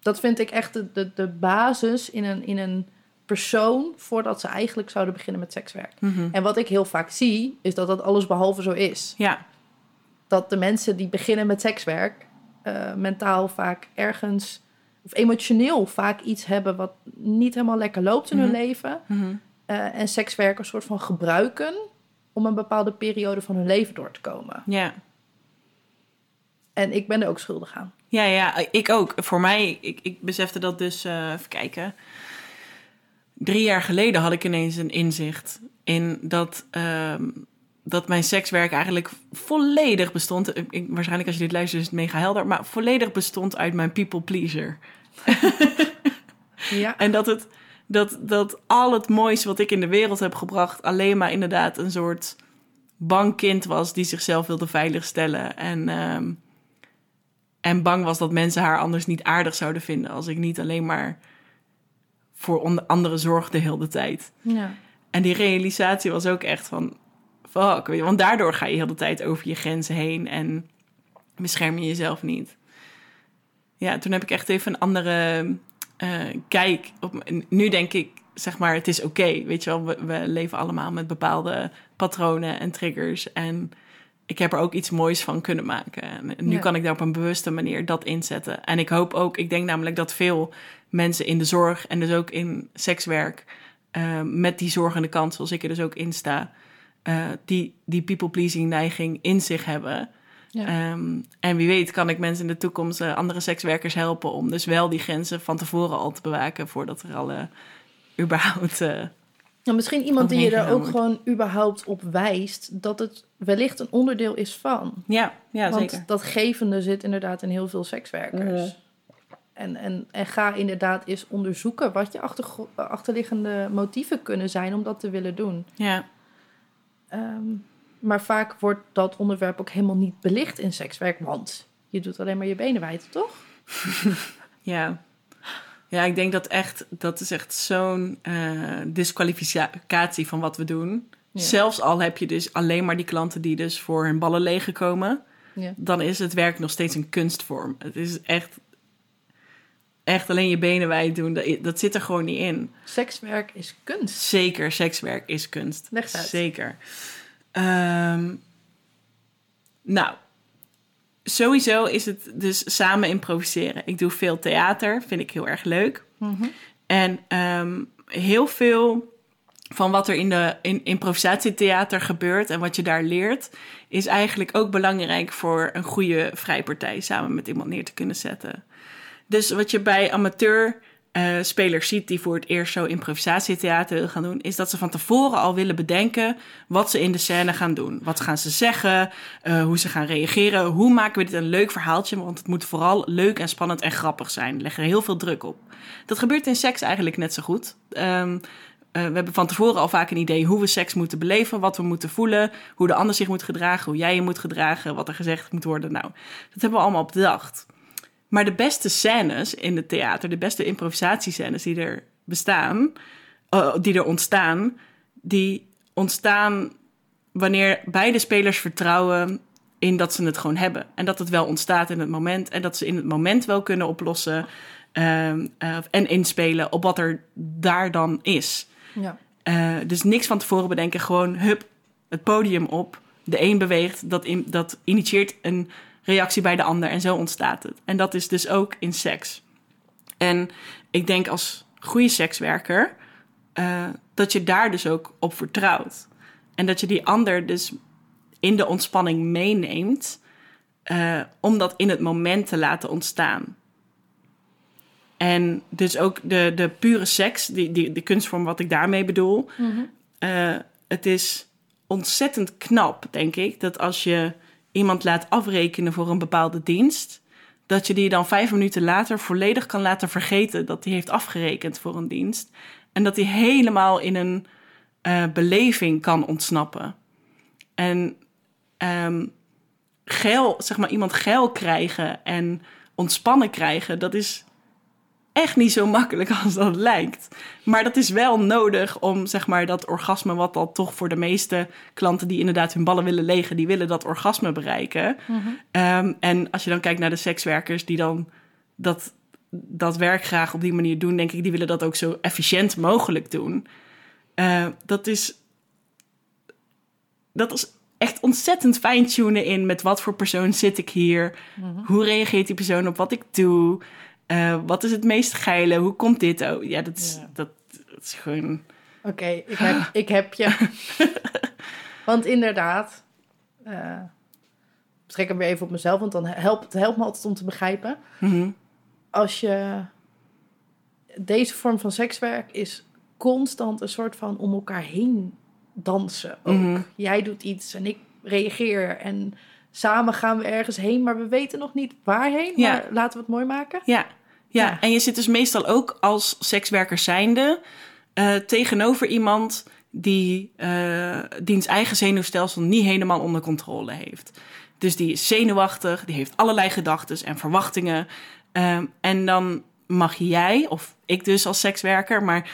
Dat vind ik echt de, de, de basis in een, in een persoon voordat ze eigenlijk zouden beginnen met sekswerk. Mhm. En wat ik heel vaak zie, is dat dat alles behalve zo is. Ja, Dat de mensen die beginnen met sekswerk eh, mentaal vaak ergens, of emotioneel vaak iets hebben wat niet helemaal lekker loopt in Mhm. hun leven. Mhm. eh, en sekswerk een soort van gebruiken om een bepaalde periode van hun leven door te komen. ja. En ik ben er ook schuldig aan. Ja, ja, ik ook. Voor mij, ik, ik besefte dat dus, eh, even kijken. Drie jaar geleden had ik ineens een inzicht in dat, ehm, dat mijn sekswerk eigenlijk volledig bestond. Ik, waarschijnlijk als je dit luistert is het mega helder, maar volledig bestond uit mijn people pleaser. Ja. En dat het dat, dat al het moois wat ik in de wereld heb gebracht, alleen maar inderdaad een soort bang kind was die zichzelf wilde veiligstellen. En, ehm, en bang was dat mensen haar anders niet aardig zouden vinden als ik niet alleen maar voor anderen zorgde heel de tijd. ja. En die realisatie was ook echt van, fuck, weet je, want daardoor ga je heel de tijd over je grenzen heen en bescherm je jezelf niet. Ja, toen heb ik echt even een andere eh, kijk. Op, nu denk ik, zeg maar, het is oké, weet je wel, we, we leven allemaal met bepaalde patronen en triggers en ik heb er ook iets moois van kunnen maken. En nu Ja. kan ik daar op een bewuste manier dat inzetten. En ik hoop ook, ik denk namelijk dat veel mensen in de zorg en dus ook in sekswerk, eh, met die zorgende kant, zoals ik er dus ook in sta, eh, die, die people-pleasing neiging in zich hebben. Ja. Ehm, en wie weet kan ik mensen in de toekomst, eh, andere sekswerkers helpen om dus wel die grenzen van tevoren al te bewaken voordat er al eh, überhaupt. Nou, misschien iemand die je er ook gewoon überhaupt op wijst dat het wellicht een onderdeel is van. ja, ja, Want zeker. dat gevende zit inderdaad in heel veel sekswerkers. En, en, en ga inderdaad eens onderzoeken wat je achtergro- achterliggende motieven kunnen zijn om dat te willen doen. Ja, Ehm, maar vaak wordt dat onderwerp ook helemaal niet belicht in sekswerk, want je doet alleen maar je benen wijd, toch? ja. Ja, ik denk dat echt, dat is echt zo'n eh disqualificatie van wat we doen. Ja. Zelfs al heb je dus alleen maar die klanten die dus voor hun ballen leeggekomen, Ja. dan is het werk nog steeds een kunstvorm. Het is echt, echt alleen je benen wijd doen, dat, dat zit er gewoon niet in. Sekswerk is kunst. Zeker, sekswerk is kunst. Leg uit. Zeker. Ehm, nou, sowieso is het dus samen improviseren. Ik doe veel theater, vind ik heel erg leuk. Mhm. En ehm, heel veel van wat er in de in improvisatietheater gebeurt en wat je daar leert, is eigenlijk ook belangrijk voor een goede vrijpartij samen met iemand neer te kunnen zetten. Dus wat je bij amateur eh, spelers ziet die voor het eerst zo improvisatietheater willen gaan doen, is dat ze van tevoren al willen bedenken wat ze in de scène gaan doen. Wat gaan ze zeggen, eh, hoe ze gaan reageren, hoe maken we dit een leuk verhaaltje, want het moet vooral leuk en spannend en grappig zijn. Leggen er heel veel druk op. Dat gebeurt in seks eigenlijk net zo goed. Ehm, eh, we hebben van tevoren al vaak een idee hoe we seks moeten beleven, wat we moeten voelen, hoe de ander zich moet gedragen, hoe jij je moet gedragen, wat er gezegd moet worden. Nou, dat hebben we allemaal bedacht. Maar de beste scènes in het theater, de beste improvisatiescènes die er bestaan, eh, die er ontstaan, die ontstaan wanneer beide spelers vertrouwen in dat ze het gewoon hebben. En dat het wel ontstaat in het moment. En dat ze in het moment wel kunnen oplossen ehm, eh, en inspelen op wat er daar dan is. Ja. Eh, dus niks van tevoren bedenken, gewoon hup, het podium op. De een beweegt, dat, in, dat initieert een reactie bij de ander en zo ontstaat het. En dat is dus ook in seks. En ik denk als goede sekswerker eh, dat je daar dus ook op vertrouwt. En dat je die ander dus in de ontspanning meeneemt eh, om dat in het moment te laten ontstaan. En dus ook de, de pure seks, die, die, de kunstvorm wat ik daarmee bedoel. eh, het is ontzettend knap, denk ik, dat als je iemand laat afrekenen voor een bepaalde dienst, dat je die dan vijf minuten later volledig kan laten vergeten dat hij heeft afgerekend voor een dienst. En dat hij helemaal in een eh, beleving kan ontsnappen. En ehm geil, zeg maar, iemand geil krijgen en ontspannen krijgen, dat is echt niet zo makkelijk als dat lijkt. Maar dat is wel nodig om zeg maar dat orgasme, wat dan toch voor de meeste klanten die inderdaad hun ballen willen legen, die willen dat orgasme bereiken. Ehm, en als je dan kijkt naar de sekswerkers die dan dat, dat werk graag op die manier doen, denk ik, die willen dat ook zo efficiënt mogelijk doen. Eh, dat is. Dat is echt ontzettend fine-tunen in met wat voor persoon zit ik hier. Hoe reageert die persoon op wat ik doe? Eh, wat is het meest geile? Hoe komt dit ook? Ja, dat is, Ja. Dat, dat is gewoon... Oké, ik, heb, ik heb je. want inderdaad, eh trek hem weer even op mezelf, want dan helpt het helpt me altijd om te begrijpen. Mhm. Als je deze vorm van sekswerk is constant een soort van om elkaar heen dansen ook. Mhm. Jij doet iets en ik reageer en samen gaan we ergens heen, maar we weten nog niet waarheen. Ja. Maar laten we het mooi maken. Ja, ja. Ja. en je zit dus meestal ook als sekswerker zijnde eh, tegenover iemand die eh diens eigen zenuwstelsel niet helemaal onder controle heeft. Dus die is zenuwachtig, die heeft allerlei gedachten en verwachtingen. Ehm, en dan mag jij, of ik dus als sekswerker, maar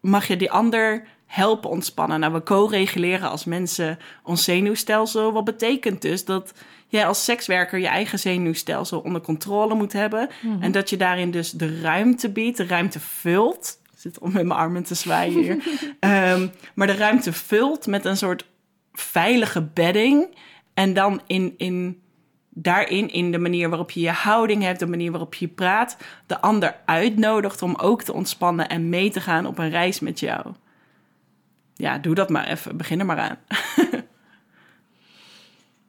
mag je die ander helpen ontspannen. Nou, we co-reguleren als mensen ons zenuwstelsel. Wat betekent dus dat jij als sekswerker je eigen zenuwstelsel onder controle moet hebben. En dat je daarin dus de ruimte biedt, de ruimte vult. Ik zit om met mijn armen te zwaaien hier. Ehm, maar de ruimte vult met een soort veilige bedding. En dan in, in, daarin, in de manier waarop je je houding hebt, de manier waarop je praat, de ander uitnodigt om ook te ontspannen en mee te gaan op een reis met jou. Ja, doe dat maar even. Begin er maar aan.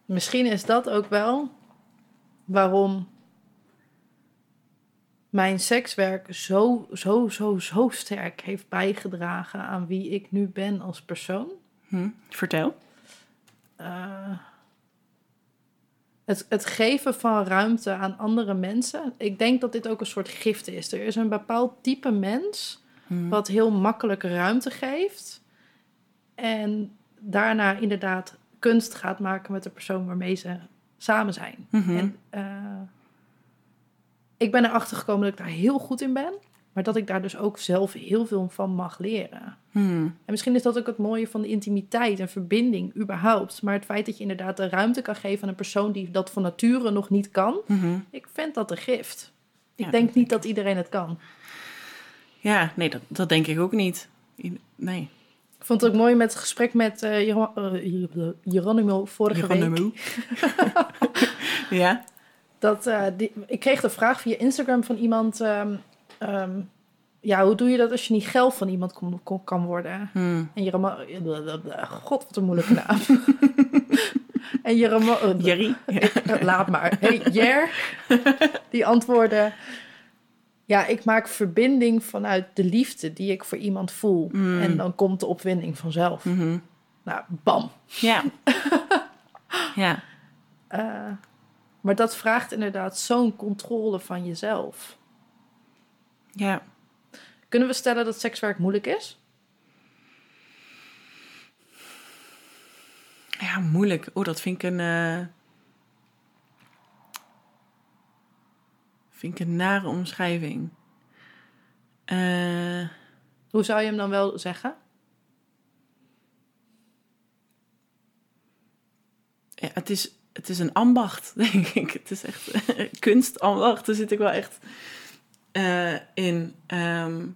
Misschien is dat ook wel waarom mijn sekswerk zo, zo, zo, zo sterk heeft bijgedragen aan wie ik nu ben als persoon. Hm, vertel. Uh, het, het geven van ruimte aan andere mensen. Ik denk dat dit ook een soort gift is. Er is een bepaald type mens Hm. wat heel makkelijk ruimte geeft. En daarna inderdaad kunst gaat maken met de persoon waarmee ze samen zijn. Mhm. En eh, ik ben erachter gekomen dat ik daar heel goed in ben. Maar dat ik daar dus ook zelf heel veel van mag leren. Hm. En misschien is dat ook het mooie van de intimiteit en verbinding überhaupt. Maar het feit dat je inderdaad de ruimte kan geven aan een persoon die dat van nature nog niet kan. Mhm. Ik vind dat een gift. Ik Ja, denk dat niet dat iedereen het kan. Ja, nee, dat, dat denk ik ook niet. Nee. Ik vond het ook mooi met het gesprek met Geronimo vorige week. Geronimo. ja? Dat, eh, die, ik kreeg de vraag via Instagram van iemand... ehm, ehm, ja, hoe doe je dat als je niet geld van iemand kon, kon- kan worden? Hm. En Jeromo... God, wat een moeilijke naam. en Jeromo... Jerry? Ja. Laat maar. Hey, Jer, die antwoordde... Ja, ik maak verbinding vanuit de liefde die ik voor iemand voel. Mm. En dan komt de opwinding vanzelf. Mhm. Nou, bam. Ja. ja. Eh, maar dat vraagt inderdaad zo'n controle van jezelf. Ja. Kunnen we stellen dat sekswerk moeilijk is? Ja, moeilijk. Oh, dat vind ik een... eh, vind ik een nare omschrijving. Eh, Hoe zou je hem dan wel zeggen? ja, het, is, het is een ambacht, denk ik. Het is echt kunstambacht. Daar zit ik wel echt eh, in. Ehm,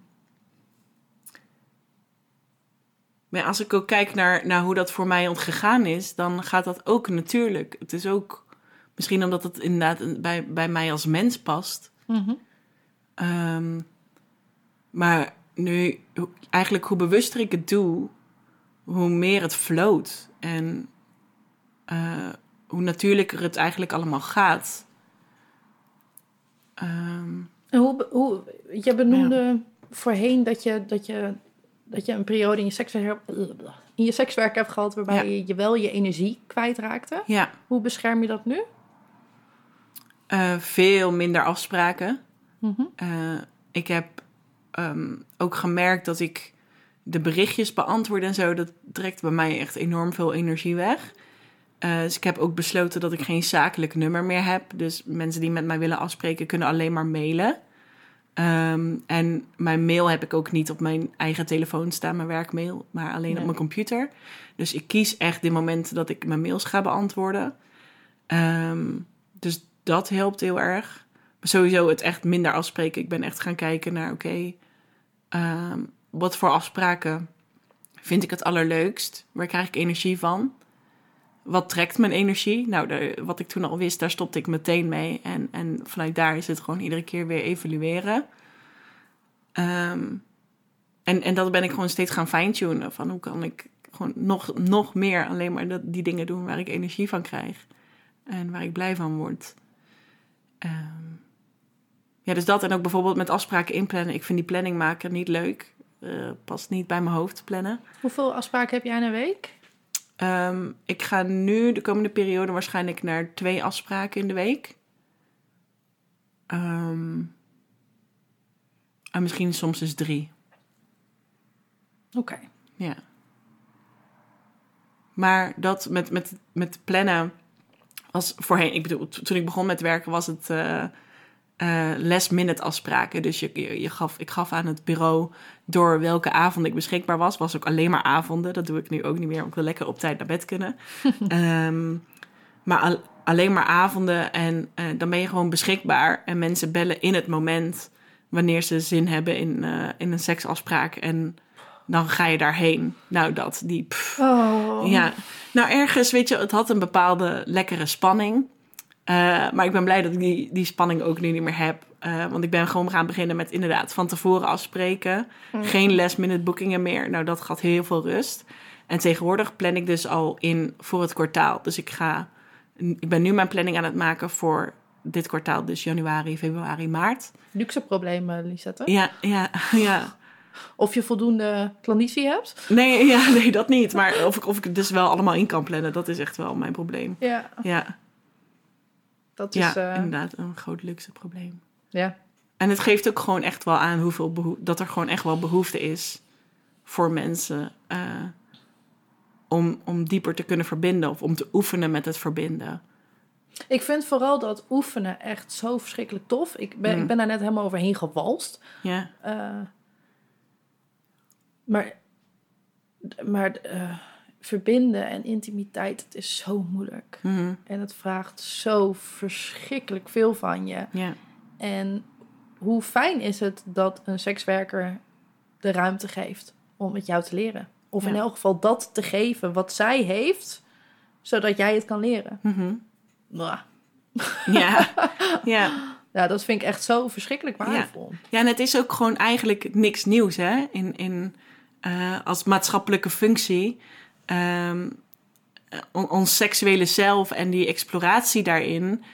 maar als ik ook kijk naar, naar hoe dat voor mij ontgegaan is, dan gaat dat ook natuurlijk. Het is ook misschien omdat het inderdaad bij, bij mij als mens past. Ehm, maar nu, eigenlijk hoe bewuster ik het doe, hoe meer het floot. En eh, hoe natuurlijker het eigenlijk allemaal gaat. En hoe, hoe, je benoemde voorheen dat je, dat, je, dat je een periode in je, sekswerk, in je sekswerk hebt gehad... waarbij Ja. je wel je energie kwijtraakte. ja, Hoe bescherm je dat nu? Eh, veel minder afspraken. Mhm. Eh, ik heb ehm, ook gemerkt dat ik de berichtjes beantwoord en zo, dat trekt bij mij echt enorm veel energie weg. Eh, dus ik heb ook besloten dat ik geen zakelijk nummer meer heb. Dus mensen die met mij willen afspreken kunnen alleen maar mailen. Ehm, en mijn mail heb ik ook niet op mijn eigen telefoon staan, mijn werkmail, maar alleen Nee. op mijn computer. Dus ik kies echt de momenten dat ik mijn mails ga beantwoorden. Ehm, dus dat helpt heel erg. Maar sowieso het echt minder afspreken. Ik ben echt gaan kijken naar, oké, ehm, wat voor afspraken vind ik het allerleukst? Waar krijg ik energie van? Wat trekt mijn energie? Nou, de, wat ik toen al wist, daar stopte ik meteen mee. En, en vanuit daar is het gewoon iedere keer weer evalueren. Ehm, en, en dat ben ik gewoon steeds gaan fine-tunen. Van hoe kan ik gewoon nog, nog meer alleen maar die dingen doen waar ik energie van krijg. En waar ik blij van word. Ehm, ja, dus dat en ook bijvoorbeeld met afspraken inplannen. Ik vind die planning maken niet leuk. Eh, past niet bij mijn hoofd plannen. Hoeveel afspraken heb jij in een week? Ehm, ik ga nu de komende periode waarschijnlijk naar twee afspraken in de week. Ehm, en misschien soms eens drie. Oké. Ja. Maar dat met, met, met plannen was voorheen... Ik bedoel, to- toen ik begon met werken was het eh eh, last minute afspraken. Dus je, je, je gaf, ik gaf aan het bureau door welke avond ik beschikbaar was. Was ook alleen maar avonden. Dat doe ik nu ook niet meer. want Ik wil lekker op tijd naar bed kunnen. Ehm, maar al- alleen maar avonden. En eh, dan ben je gewoon beschikbaar. En mensen bellen in het moment wanneer ze zin hebben in, in een seksafspraak. En dan ga je daarheen. Nou, dat, die... Oh. Ja, nou ergens, weet je, het had een bepaalde lekkere spanning. Eh, maar ik ben blij dat ik die, die spanning ook nu niet meer heb. Eh, want ik ben gewoon gaan beginnen met inderdaad van tevoren afspreken. Geen last minute boekingen meer. Nou, dat gaat heel veel rust. En tegenwoordig plan ik dus al in voor het kwartaal. Dus ik ga, ik ben nu mijn planning aan het maken voor dit kwartaal. Dus januari, februari, maart. Luxe problemen, Lisette. Ja, ja, ja. Of je voldoende klanditie hebt. Nee, ja, nee, dat niet. Maar of ik, of ik het dus wel allemaal in kan plannen, dat is echt wel mijn probleem. Ja, Ja, dat ja is... eh, inderdaad, een groot luxe probleem. ja. En het geeft ook gewoon echt wel aan hoeveel dat er gewoon echt wel behoefte is voor mensen eh, om, om dieper te kunnen verbinden of om te oefenen met het verbinden. Ik vind vooral dat oefenen echt zo verschrikkelijk tof. Ik ben, Mm. ik ben daar net helemaal overheen gewalst. Ja, Eh, maar maar eh, verbinden en intimiteit, het is zo moeilijk. Mhm. En het vraagt zo verschrikkelijk veel van je. ja, En hoe fijn is het dat een sekswerker de ruimte geeft om met jou te leren? Of in Ja. elk geval dat te geven wat zij heeft, zodat jij het kan leren. Mwah. ja, ja. Ja, dat vind ik echt zo verschrikkelijk waardevol. Ja, en het is ook gewoon eigenlijk niks nieuws, hè? In, in, eh, als maatschappelijke functie. Ehm, eh, on- ons seksuele zelf en die exploratie daarin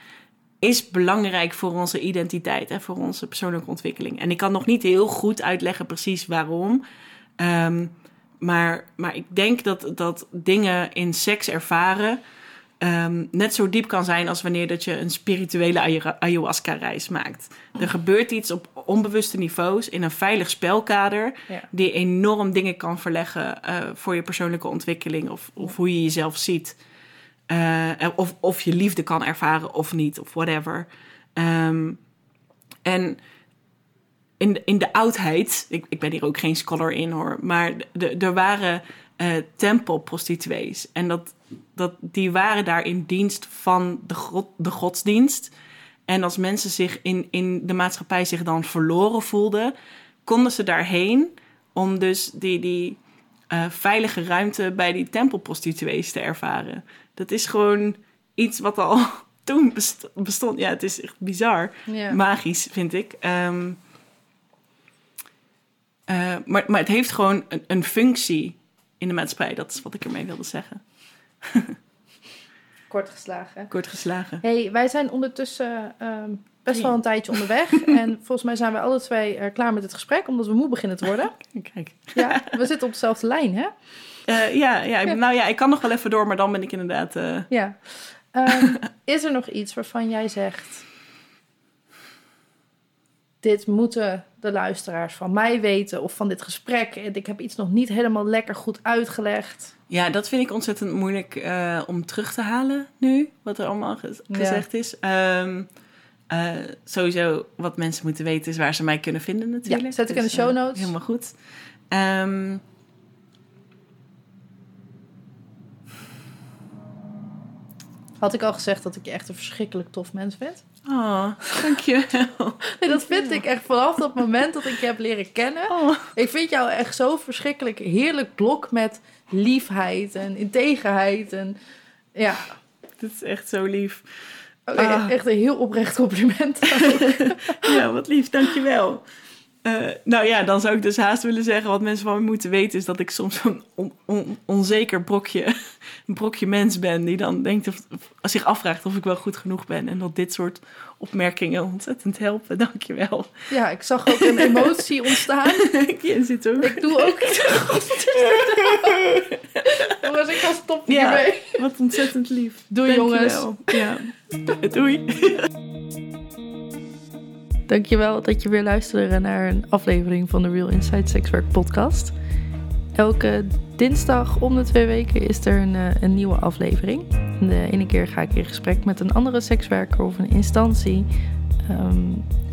is belangrijk voor onze identiteit en voor onze persoonlijke ontwikkeling. En ik kan nog niet heel goed uitleggen precies waarom. Ehm, maar, maar ik denk dat, dat dingen in seks ervaren ehm, net zo diep kan zijn als wanneer dat je een spirituele ayahu- ayahuasca-reis maakt. Er gebeurt iets op onbewuste niveaus in een veilig spelkader Ja. die enorm dingen kan verleggen eh, voor je persoonlijke ontwikkeling of, of hoe je jezelf ziet. Eh, of, of je liefde kan ervaren of niet, of whatever. Ehm, en in de, in de oudheid, ik, ik ben hier ook geen scholar in hoor, maar er waren eh tempelprostituees. En dat, dat, die waren daar in dienst van de, god, de godsdienst. En als mensen zich in, in de maatschappij zich dan verloren voelden, konden ze daarheen om dus die, die eh, veilige ruimte bij die tempelprostituees te ervaren. Dat is gewoon iets wat al toen best- bestond. Ja, het is echt bizar. Ja. Magisch, vind ik. Ehm, eh, maar, maar het heeft gewoon een, een functie in de maatschappij. Dat is wat ik ermee wilde zeggen. Kort geslagen. Kort geslagen. hey, wij zijn ondertussen ehm, best wel een tijdje onderweg. en volgens mij zijn we alle twee eh, klaar met het gesprek, omdat we moe beginnen te worden. Kijk. Ja, we zitten op dezelfde lijn, hè? Eh, ja, ja, ik- nou ja, ik kan nog wel even door, maar dan ben ik inderdaad... eh, Ja. Ehm, is er nog iets waarvan jij zegt... Dit moeten de luisteraars van mij weten of van dit gesprek. En Ik heb iets nog niet helemaal lekker goed uitgelegd. Ja, dat vind ik ontzettend moeilijk eh, om terug te halen nu, wat er allemaal Ja. gezegd is. Ehm, eh, sowieso, wat mensen moeten weten is waar ze mij kunnen vinden natuurlijk. Ja, zet ik in de Dus, show eh, notes. helemaal goed. Ehm, Had ik al gezegd dat ik je echt een verschrikkelijk tof mens vind? Oh, dankjewel. Nee, dat vind ik echt vanaf dat moment dat ik je heb leren kennen. Oh, Ik vind jou echt zo verschrikkelijk heerlijk blok met liefheid en integerheid. En ja, dit is echt zo lief. ook Ah. echt een heel oprecht compliment. Ja, wat lief, dankjewel. Eh nou ja, dan zou ik dus haast willen zeggen... wat mensen van me moeten weten... is dat ik soms een on- on- onzeker brokje, een brokje mens ben... die dan denkt of, of zich afvraagt of ik wel goed genoeg ben... en dat dit soort opmerkingen ontzettend helpen. Dankjewel. Ja, ik zag ook een emotie ontstaan. Je zit ook. Ik doe ook iets goed. Jongens, ik ga stoppen Ja. Wat ontzettend lief. Doei, Dankjewel. Ja. Doei. Dankjewel dat je weer luisterde naar een aflevering van de Real Inside Sexwork podcast. Elke dinsdag om de twee weken is er een, eh, een nieuwe aflevering. De ene keer ga ik in gesprek met een andere sekswerker of een instantie. Ehm,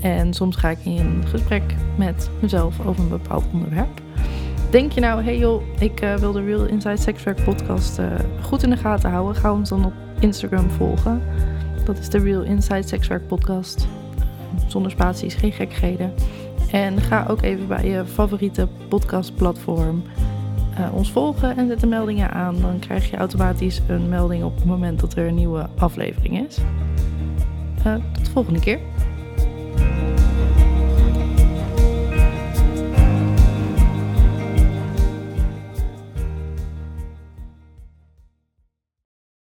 en soms ga ik in gesprek met mezelf over een bepaald onderwerp. Denk je nou, hey joh, ik eh, wil de Real Inside Sexwork podcast eh, goed in de gaten houden. Ga ons dan op Instagram volgen. Dat is de Real Inside Sexwork podcast zonder spaties, geen gekkigheden. En ga ook even bij je favoriete podcastplatform uh, ons volgen en zet de meldingen aan. Dan krijg je automatisch een melding op het moment dat er een nieuwe aflevering is. Uh, tot de volgende keer.